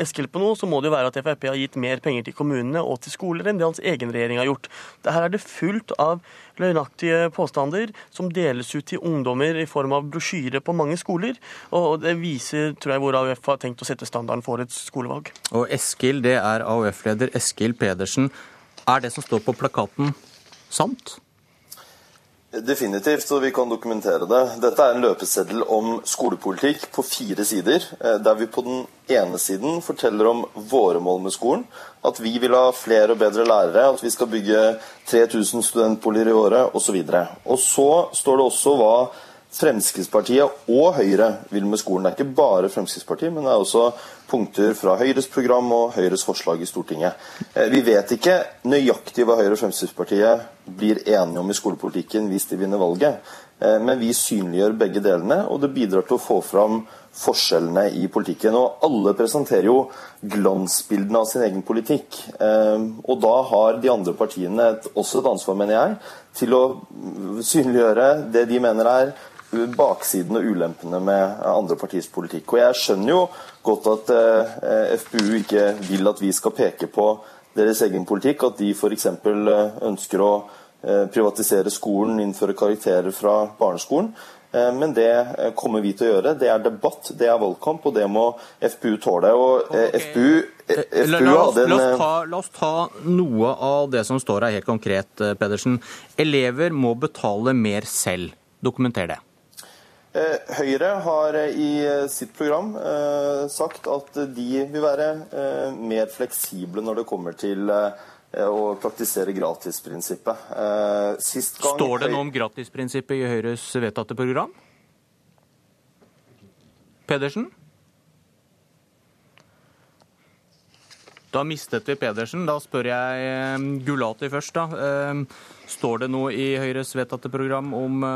Eskil på noe, så må det jo være at Frp har gitt mer penger til kommunene og til skoler enn det hans egen regjering har gjort. Dette er det fullt av løgnaktige påstander som deles ut til ungdommer i form av brosjyre på mange skoler. Og det viser, tror jeg, hvor AUF har tenkt å sette standarden for et skolevalg. Og Eskil, det er AUF-leder Eskil Pedersen. Er det som står på plakaten sant? Definitivt, og vi kan dokumentere det. Dette er en løpeseddel om skolepolitikk på fire sider, eh, der vi på den ene siden forteller om våre mål med skolen. At vi vil ha flere og bedre lærere, at vi skal bygge 3000 studentboliger i året osv. Og så står det også hva Fremskrittspartiet og Høyre vil med skolen. Det er ikke bare Fremskrittspartiet, men det er også punkter fra Høyres program og Høyres forslag i Stortinget. Eh, vi vet ikke nøyaktig hva Høyre og Fremskrittspartiet blir enige om i skolepolitikken hvis de vinner valget, eh, men vi synliggjør begge delene, og det bidrar til å få fram forskjellene i politikken. Og alle presenterer jo glansbildene av sin egen politikk. Eh, og da har de andre partiene også et ansvar, mener jeg, til å synliggjøre det de mener er baksiden og ulempene med andre partiers politikk. Og Jeg skjønner jo godt at eh, FPU ikke vil at vi skal peke på deres egen politikk, at de f.eks. Eh, ønsker å eh, privatisere skolen, innføre karakterer fra barneskolen. Eh, men det kommer vi til å gjøre. Det er debatt, det er valgkamp, og det må FPU tåle. Og. FPU, FPU la, oss, la, oss ta, la, oss, ta, noe av det som står her helt konkret, Pedersen. Elever må betale mer selv. Dokumenter det. Eh, Høyre har eh, i eh, sitt program sagt at de vil være mer fleksible når det kommer til å praktisere gratisprinsippet. Står det noe om gratisprinsippet i Høyres vedtatte program? Pedersen? Da mistet vi Pedersen. Da spør jeg Gulati først. da. Står det noe i Høyres vedtatte program om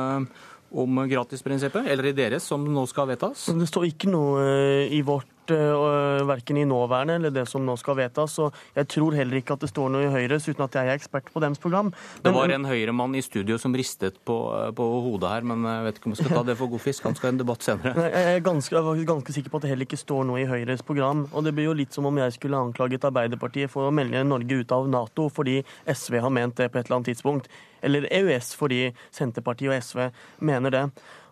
om gratisprinsippet, eller i deres, som nå skal vedtas? Det står ikke noe eh, i vårt verken i nåværende eller det som nå skal vedtas. og Jeg tror heller ikke at det står noe i Høyres, uten at jeg er ekspert på deres program. Men, det var en Høyre-mann i studio som ristet på, på, hodet her, men jeg vet ikke om jeg skal ta det for god fisk. Han skal ha en debatt senere. Jeg er ganske, ganske sikker på at det heller ikke står noe i Høyres program. Og det blir jo litt som om jeg skulle anklaget Arbeiderpartiet for å melde Norge ut av Nato fordi SV har ment det på et eller annet tidspunkt eller EØS, fordi Senterpartiet og SV mener det.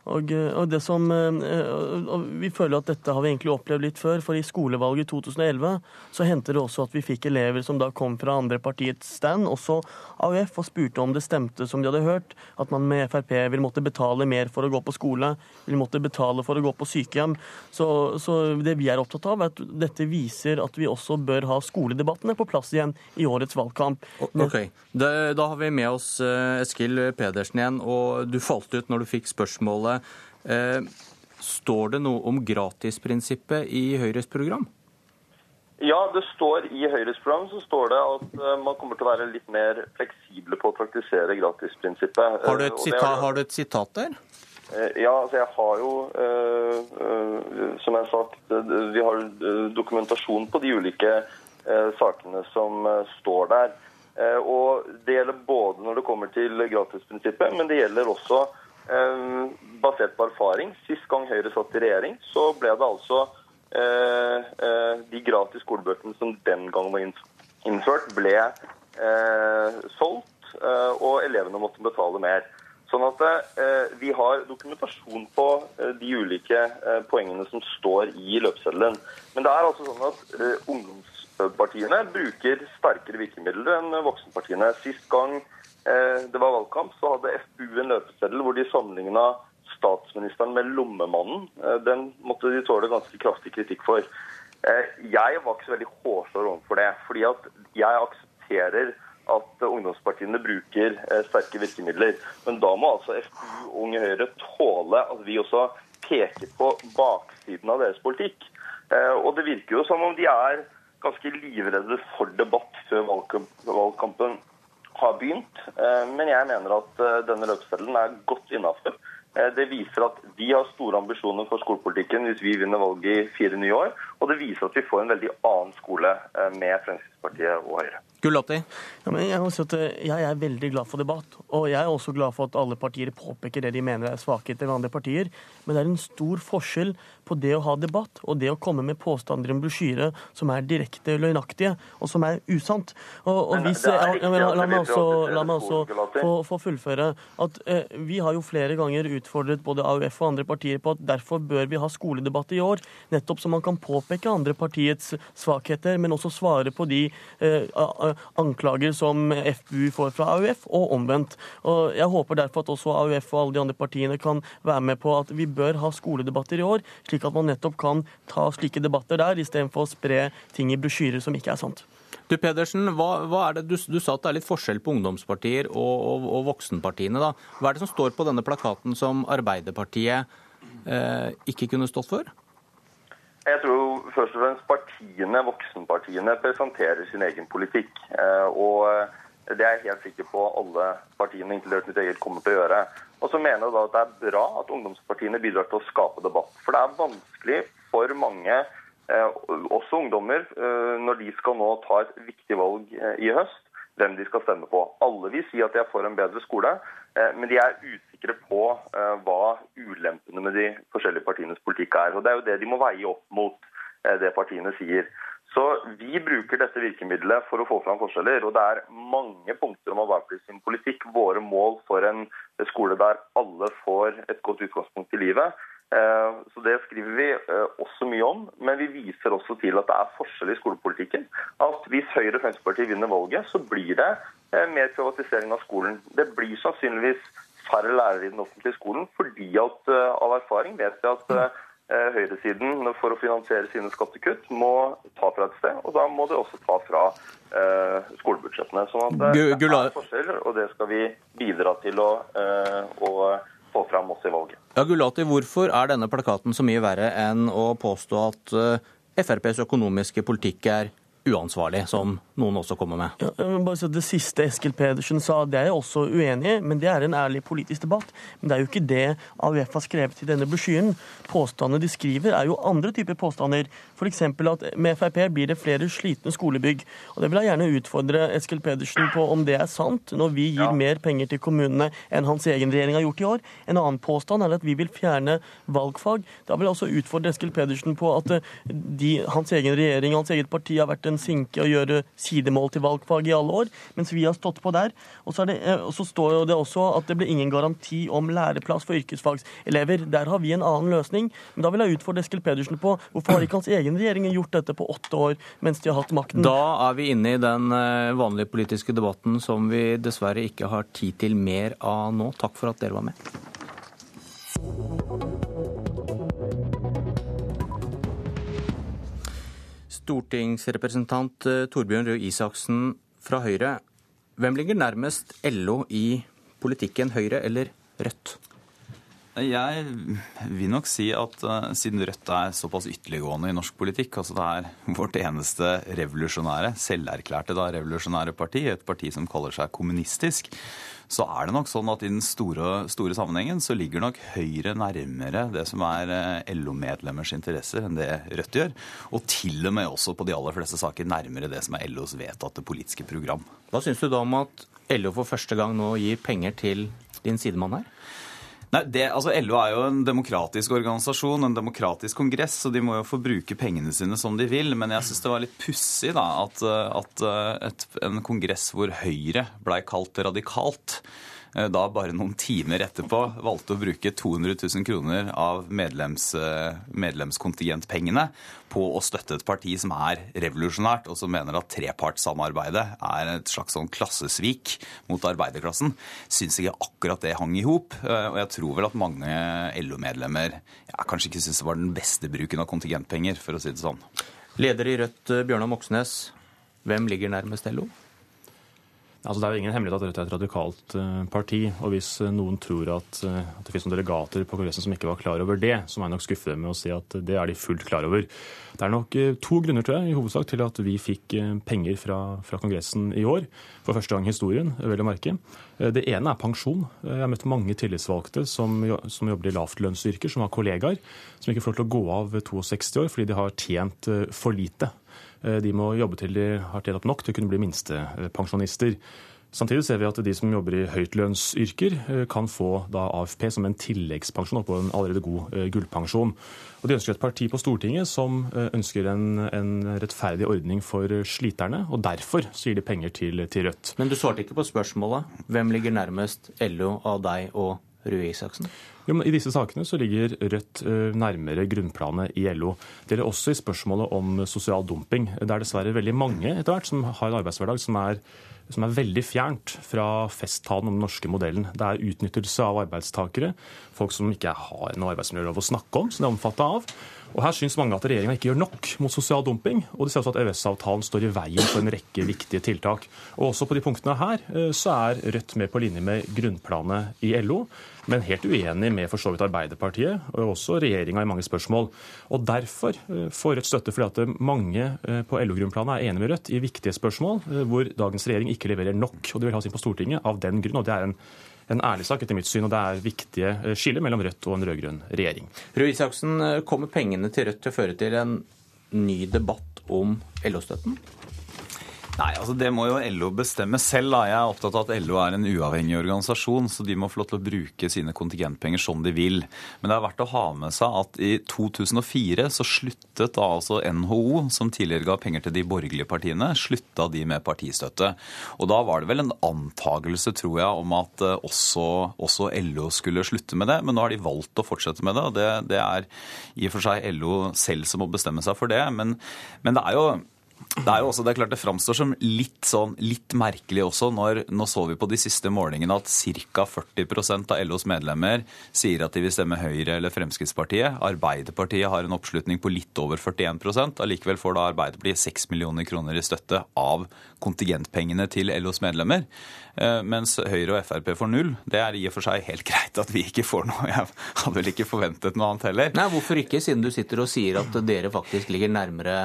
Og, og, det som, eh, og Vi føler at dette har vi egentlig opplevd litt før. for I skolevalget i 2011 så hendte det også at vi fikk elever som da kom fra andre partiets stand, også AUF, og spurte om det stemte som de hadde hørt, at man med Frp vil måtte betale mer for å gå på skole, vil måtte betale for å gå på sykehjem. Så, så det vi er opptatt av, er at dette viser at vi også bør ha skoledebattene på plass igjen i årets valgkamp. Ok, Da, da har vi med oss eh, Eskil Pedersen igjen, og du falt ut når du fikk spørsmålet Eh, står det noe om gratisprinsippet i Høyres program? Ja, det står i Høyres program så står det at uh, man kommer til å være litt mer fleksible på å praktisere gratisprinsippet. Har sita har du et sitat der? Ja, altså jeg har jo, som jeg har sagt, vi har dokumentasjon på de ulike sakene som står der. Og Det gjelder både når det kommer til gratisprinsippet, men det gjelder også basert på erfaring. Sist gang Høyre satt i regjering, så ble det altså Eh, eh, de gratis skolebøkene som den gang var innført, ble eh, solgt, og elevene måtte betale mer. Sånn at Vi har dokumentasjon på de ulike poengene som står i løpeseddelen. Men det er altså sånn at ungdomspartiene bruker sterkere virkemidler enn voksenpartiene. Sist gang det var valgkamp, så hadde FPU en løpeseddel hvor de sammenligna statsministeren med lommemannen, eh, den måtte de tåle ganske kraftig kritikk for. Eh, jeg var ikke så veldig hårsår overfor det. fordi at jeg aksepterer at ungdomspartiene bruker eh, sterke virkemidler. Men da må altså FPU og Unge Høyre tåle at vi også peker på baksiden av deres politikk. Og det virker jo som om de er ganske livredde for debatt før valgkampen har begynt. Men jeg mener at denne løpseddelen er godt innafor. Eh, det viser at vi har store ambisjoner for skolepolitikken hvis vi vinner valget i fire nye år. Og det viser at vi får en veldig annen skole eh, med Fremskrittspartiet og Høyre. Gulati? Ja, jeg, eh, jeg, er veldig glad for debatt. Og jeg er også glad for at alle partier påpeker det de mener er svakheter ved andre partier. Men det er en stor forskjell på det å ha debatt og det å komme med påstander i en brosjyre som er direkte løgnaktige, og som er usant. Og, og hvis, ja, men, la, meg også, la meg også få, få, fullføre at eh, vi har jo flere ganger utfordret både AUF og andre partier på at derfor bør vi ha skoledebatt i år, nettopp så man kan påpeke andre partiets svakheter, men også svare på de eh, anklager som FPU får fra AUF, og omvendt. Og Jeg håper derfor at også AUF og alle de andre partiene kan være med på at vi bør ha skoledebatter i år, slik at man nettopp kan ta slike debatter der, istedenfor å spre ting i brosjyrer som ikke er sant. Du Pedersen, hva, hva er det, du, du, sa at det er litt forskjell på ungdomspartier og, og, og, voksenpartiene. da. Hva er det som står på denne plakaten som Arbeiderpartiet eh, ikke kunne stått for? Jeg tror først og fremst partiene, voksenpartiene presenterer sin egen politikk. Eh, og det er jeg helt sikker på alle partiene, inkludert mitt eget, kommer til å gjøre. Og så mener jeg da at det er bra at ungdomspartiene bidrar til å skape debatt. For det er vanskelig for mange, eh, også ungdommer, eh, når de skal nå ta et viktig valg i høst, hvem de skal stemme på. Alle vil si at de er for en bedre skole, men de er usikre på hva ulempene med de forskjellige partienes politikk er. Og Det er jo det de må veie opp mot det partiene sier. Så Vi bruker dette virkemidlet for å få fram forskjeller. og Det er mange punkter om Arbeiderpartiet sin politikk. Våre mål for en skole der alle får et godt utgangspunkt i livet. Eh, så Det skriver vi eh, også mye om, men vi viser også til at det er forskjell i skolepolitikken. At Hvis Høyre og Fremskrittspartiet vinner valget, så blir det eh, mer privatisering av skolen. Det blir sannsynligvis færre lærere i den offentlige skolen, fordi at av erfaring vet vi at Eh, høyresiden for å finansiere sine skattekutt må ta fra et sted, og da må de også ta fra eh, skolebudsjettene. Så sånn det, det er forskjeller, og det skal vi bidra til å, eh, å få fram også i valget. Ja, Gulati, hvorfor er denne plakaten så mye verre enn å påstå at FrPs økonomiske politikk er uansvarlig, som noen også kommer med. Ja, bare si det siste Eskil Pedersen sa, det er jeg også uenig i, men det er en ærlig politisk debatt. Men det er jo ikke det AUF har skrevet i denne brosjyren. Påstandene de skriver, er jo andre typer påstander. F.eks. at med Frp blir det flere slitne skolebygg. Og Det vil jeg gjerne utfordre Eskil Pedersen på om det er sant, når vi gir ja. mer penger til kommunene enn hans egen regjering har gjort i år. En annen påstand er at vi vil fjerne valgfag. Da vil jeg også utfordre Eskil Pedersen på at eh, de, hans egen regjering, hans eget parti, har vært en sinke å gjøre sidemål til valgfag i alle år, mens vi har stått på der. Og så, det, eh, og så står det også at det blir ingen garanti om læreplass for yrkesfagselever. Der har vi en annen løsning. Men da vil jeg utfordre Eskil Pedersen på hvorfor har ikke hans egen regjering gjort dette på åtte år mens de har hatt makten? Da er vi inne i den eh, vanlige politiske debatten som vi dessverre ikke har tid til mer av nå. Takk for at dere var med. Stortingsrepresentant eh, Torbjørn Røe Isaksen fra Høyre. Hvem ligger nærmest LO i politikken, Høyre eller Rødt? Jeg vil nok si at uh, siden Rødt er såpass ytterliggående i norsk politikk, altså det er vårt eneste revolusjonære, selverklærte da revolusjonære parti, et parti som kaller seg kommunistisk, så er det nok sånn at i den store, store sammenhengen så ligger nok Høyre nærmere det som er uh, LO-medlemmers interesser enn det Rødt gjør. Og til og med også på de aller fleste saker nærmere det som er LOs vedtatte politiske program. Hva syns du da om at LO for første gang nå gir penger til din sidemann her? Nei, det, altså LO er jo en demokratisk organisasjon, en demokratisk kongress, så de må jo få bruke pengene sine som de vil. Men jeg syns det var litt pussig at, at et, en kongress hvor Høyre blei kalt radikalt, Eh, da bare noen timer etterpå valgte å bruke 200 000 kroner av medlems, eh, medlemskontingentpengene på å støtte et parti som er revolusjonært, og som mener at trepartssamarbeidet er et slags sånn klassesvik mot arbeiderklassen, syns ikke akkurat det hang i hop. Eh, og jeg tror vel at mange LO-medlemmer kanskje ikke syns det var den beste bruken av kontingentpenger, for å si det sånn. Leder i Rødt, Bjørnar Moxnes. Hvem ligger nærmest LO? Altså, det er jo ingen hemmelighet at Rødt er et radikalt uh, parti. og Hvis uh, noen tror at, uh, at, det finnes noen delegater på Kongressen som ikke var klar over det, så må jeg nok skuffe dem med å si at det er de fullt klar over. Det er nok to grunner tror jeg, i hovedsak til at vi fikk penger fra, fra, Kongressen i år. For første gang i historien, vel å merke. Det ene er pensjon. Jeg har møtt mange tillitsvalgte som, som jobber i lavtlønnsyrker, som har kollegaer som ikke får lov til å gå av 62 år fordi de har tjent for lite. Eh, de må jobbe til de har tjent opp nok til å kunne bli minstepensjonister. Samtidig ser vi at de som jobber i høytlønnsyrker, eh, kan få AFP som en tilleggspensjon oppå en allerede god eh, gullpensjon. Og De ønsker et parti på Stortinget som ønsker en, en rettferdig ordning for sliterne, og derfor gir de penger til, til Rødt. Men du svarte ikke på spørsmålet. Hvem ligger nærmest LO av deg og Røe Isaksen? Jo, men I disse sakene så ligger Rødt eh, nærmere grunnplanet i LO. Det gjelder også i spørsmålet om sosial dumping. Det er dessverre veldig mange etter hvert som har en arbeidshverdag som er, som er veldig fjernt fra festtalen om den norske modellen. Det er utnyttelse av arbeidstakere, folk som ikke har noe arbeidsmiljølov å snakke om, som de er omfattet av. Og Her syns mange at regjeringa ikke gjør nok mot sosial dumping. Og de ser også at EØS-avtalen står i veien for en rekke viktige tiltak. Og Også på de punktene her eh, så er Rødt med på linje med grunnplanet i LO men helt uenig med for så vidt Arbeiderpartiet og også regjeringa i mange spørsmål. Og Derfor eh, får Rødt støtte fordi at mange eh, på LO-grunnplanet er enig med Rødt i viktige spørsmål hvor dagens regjering ikke leverer nok. og De vil ha sin på Stortinget av den grunn. og det er en en ærlig sak etter mitt syn, og det er viktige eh, skiller mellom Rødt og en rød-grønn regjering. Røe Isaksen, eh, kommer pengene til Rødt til å føre til en ny debatt om LO-støtten? Nei, altså Det må jo LO bestemme selv. da. Jeg er opptatt av at LO er en uavhengig organisasjon, så de må få lov til å bruke sine kontingentpenger som de vil. Men det er verdt å ha med seg at i 2004 så sluttet da altså NHO, som tidligere ga penger til de borgerlige partiene, slutta de med partistøtte. Og da var det vel en antagelse, tror jeg, om at eh, også, også LO skulle slutte med det. Men nå har de valgt å fortsette med det, og det, det er i og for seg LO selv som må bestemme seg for det. Men, men det er jo det er jo også, det er klart det framstår som litt, sånn, litt merkelig også når Nå så vi på de siste målingene at ca. 40% av LOs medlemmer sier at de vil stemme Høyre eller Fremskrittspartiet. Arbeiderpartiet har en oppslutning på litt over 41% Allikevel får da Arbeiderpartiet 6 millioner kroner i støtte av kontingentpengene til LOs medlemmer. Eh, mens Høyre og Frp får null. Det er i og for seg helt greit at vi ikke får noe. Jeg hadde vel ikke forventet noe annet heller. Nei, Hvorfor ikke, siden du sitter og sier at dere faktisk ligger nærmere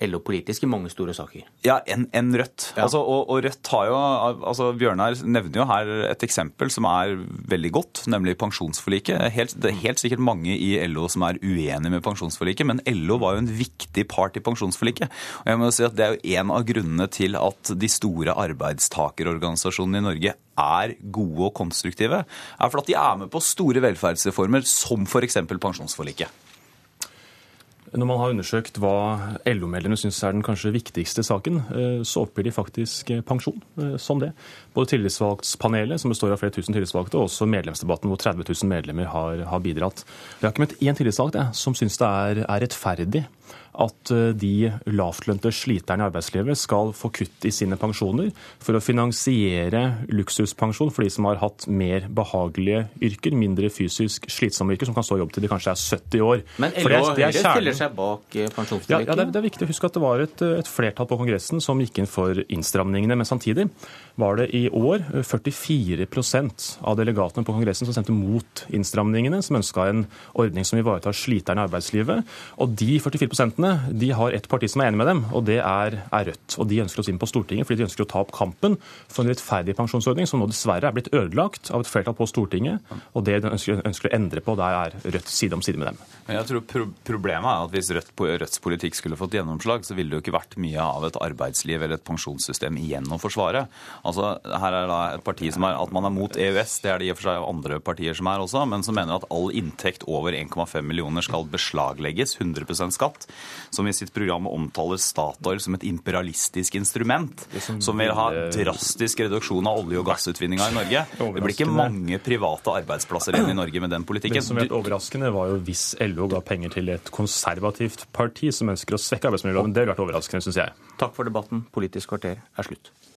LO-politisk i mange store saker. Ja, enn en Rødt. Ja. Altså, og, og, Rødt har jo altså Bjørnar nevner jo her et eksempel som er veldig godt, nemlig pensjonsforliket. Helt, det er helt sikkert mange i LO som er uenig med pensjonsforliket, men LO var jo en viktig part i pensjonsforliket. Og jeg må si at Det er jo en av grunnene til at de store arbeidstakerorganisasjonene i Norge er gode og konstruktive, er for at de er med på store velferdsreformer som f.eks. pensjonsforliket. Når man har undersøkt hva LO-medlemmene syns er den kanskje viktigste saken, eh, så oppgir de faktisk eh, pensjon eh, som det. Både tillitsvalgtspanelet, som består av flere tusen tillitsvalgte, og også medlemsdebatten, hvor 30 000 medlemmer har, har bidratt. Vi har ikke møtt én tillitsvalgt som syns det er, er rettferdig at eh, de lavtlønte sliterne i arbeidslivet skal få kutt i sine pensjoner for å finansiere luksuspensjon for de som har hatt mer behagelige yrker, mindre fysisk slitsomme yrker, som kan stå i jobb til de kanskje er 70 år. Men LO det det er stiller seg bak pensjonsforliket? Ja, ja det, er, det er viktig å huske at det var et, et flertall på Kongressen som gikk inn for innstramningene. Men samtidig var det i år 44% av delegatene på Kongressen som stemte mot innstramningene, som ønska en ordning som ivaretar sliterne i arbeidslivet. Og de 44 de har ett parti som er enig med dem, og det er, er Rødt. Og de ønsker oss inn på Stortinget fordi de ønsker å ta opp kampen for en rettferdig pensjonsordning, som nå dessverre er blitt ødelagt av et flertall på Stortinget. Og det de ønsker, ønsker å endre på, der er Rødt side om side med dem. Jeg tror pro Problemet er at hvis Rødt, Rødts politikk skulle fått gjennomslag, så ville det jo ikke vært mye av et arbeidsliv eller et pensjonssystem igjen å forsvare. Altså, her er da et parti som er at man er mot EØS, det er det i og for seg andre partier som er også, men som mener at all inntekt over 1,5 millioner skal beslaglegges, 100% skatt, som i sitt program omtaler Statoil som et imperialistisk instrument, som vil ha drastisk reduksjon av olje- og gassutvinninga i Norge. Det blir ikke mange private arbeidsplasser igjen i Norge med den politikken. Det som er overraskende, var jo hvis LO ga penger til et konservativt parti som ønsker å svekke arbeidsmiljøloven. Det ville vært overraskende, syns jeg. Takk for debatten. Politisk kvarter er slutt.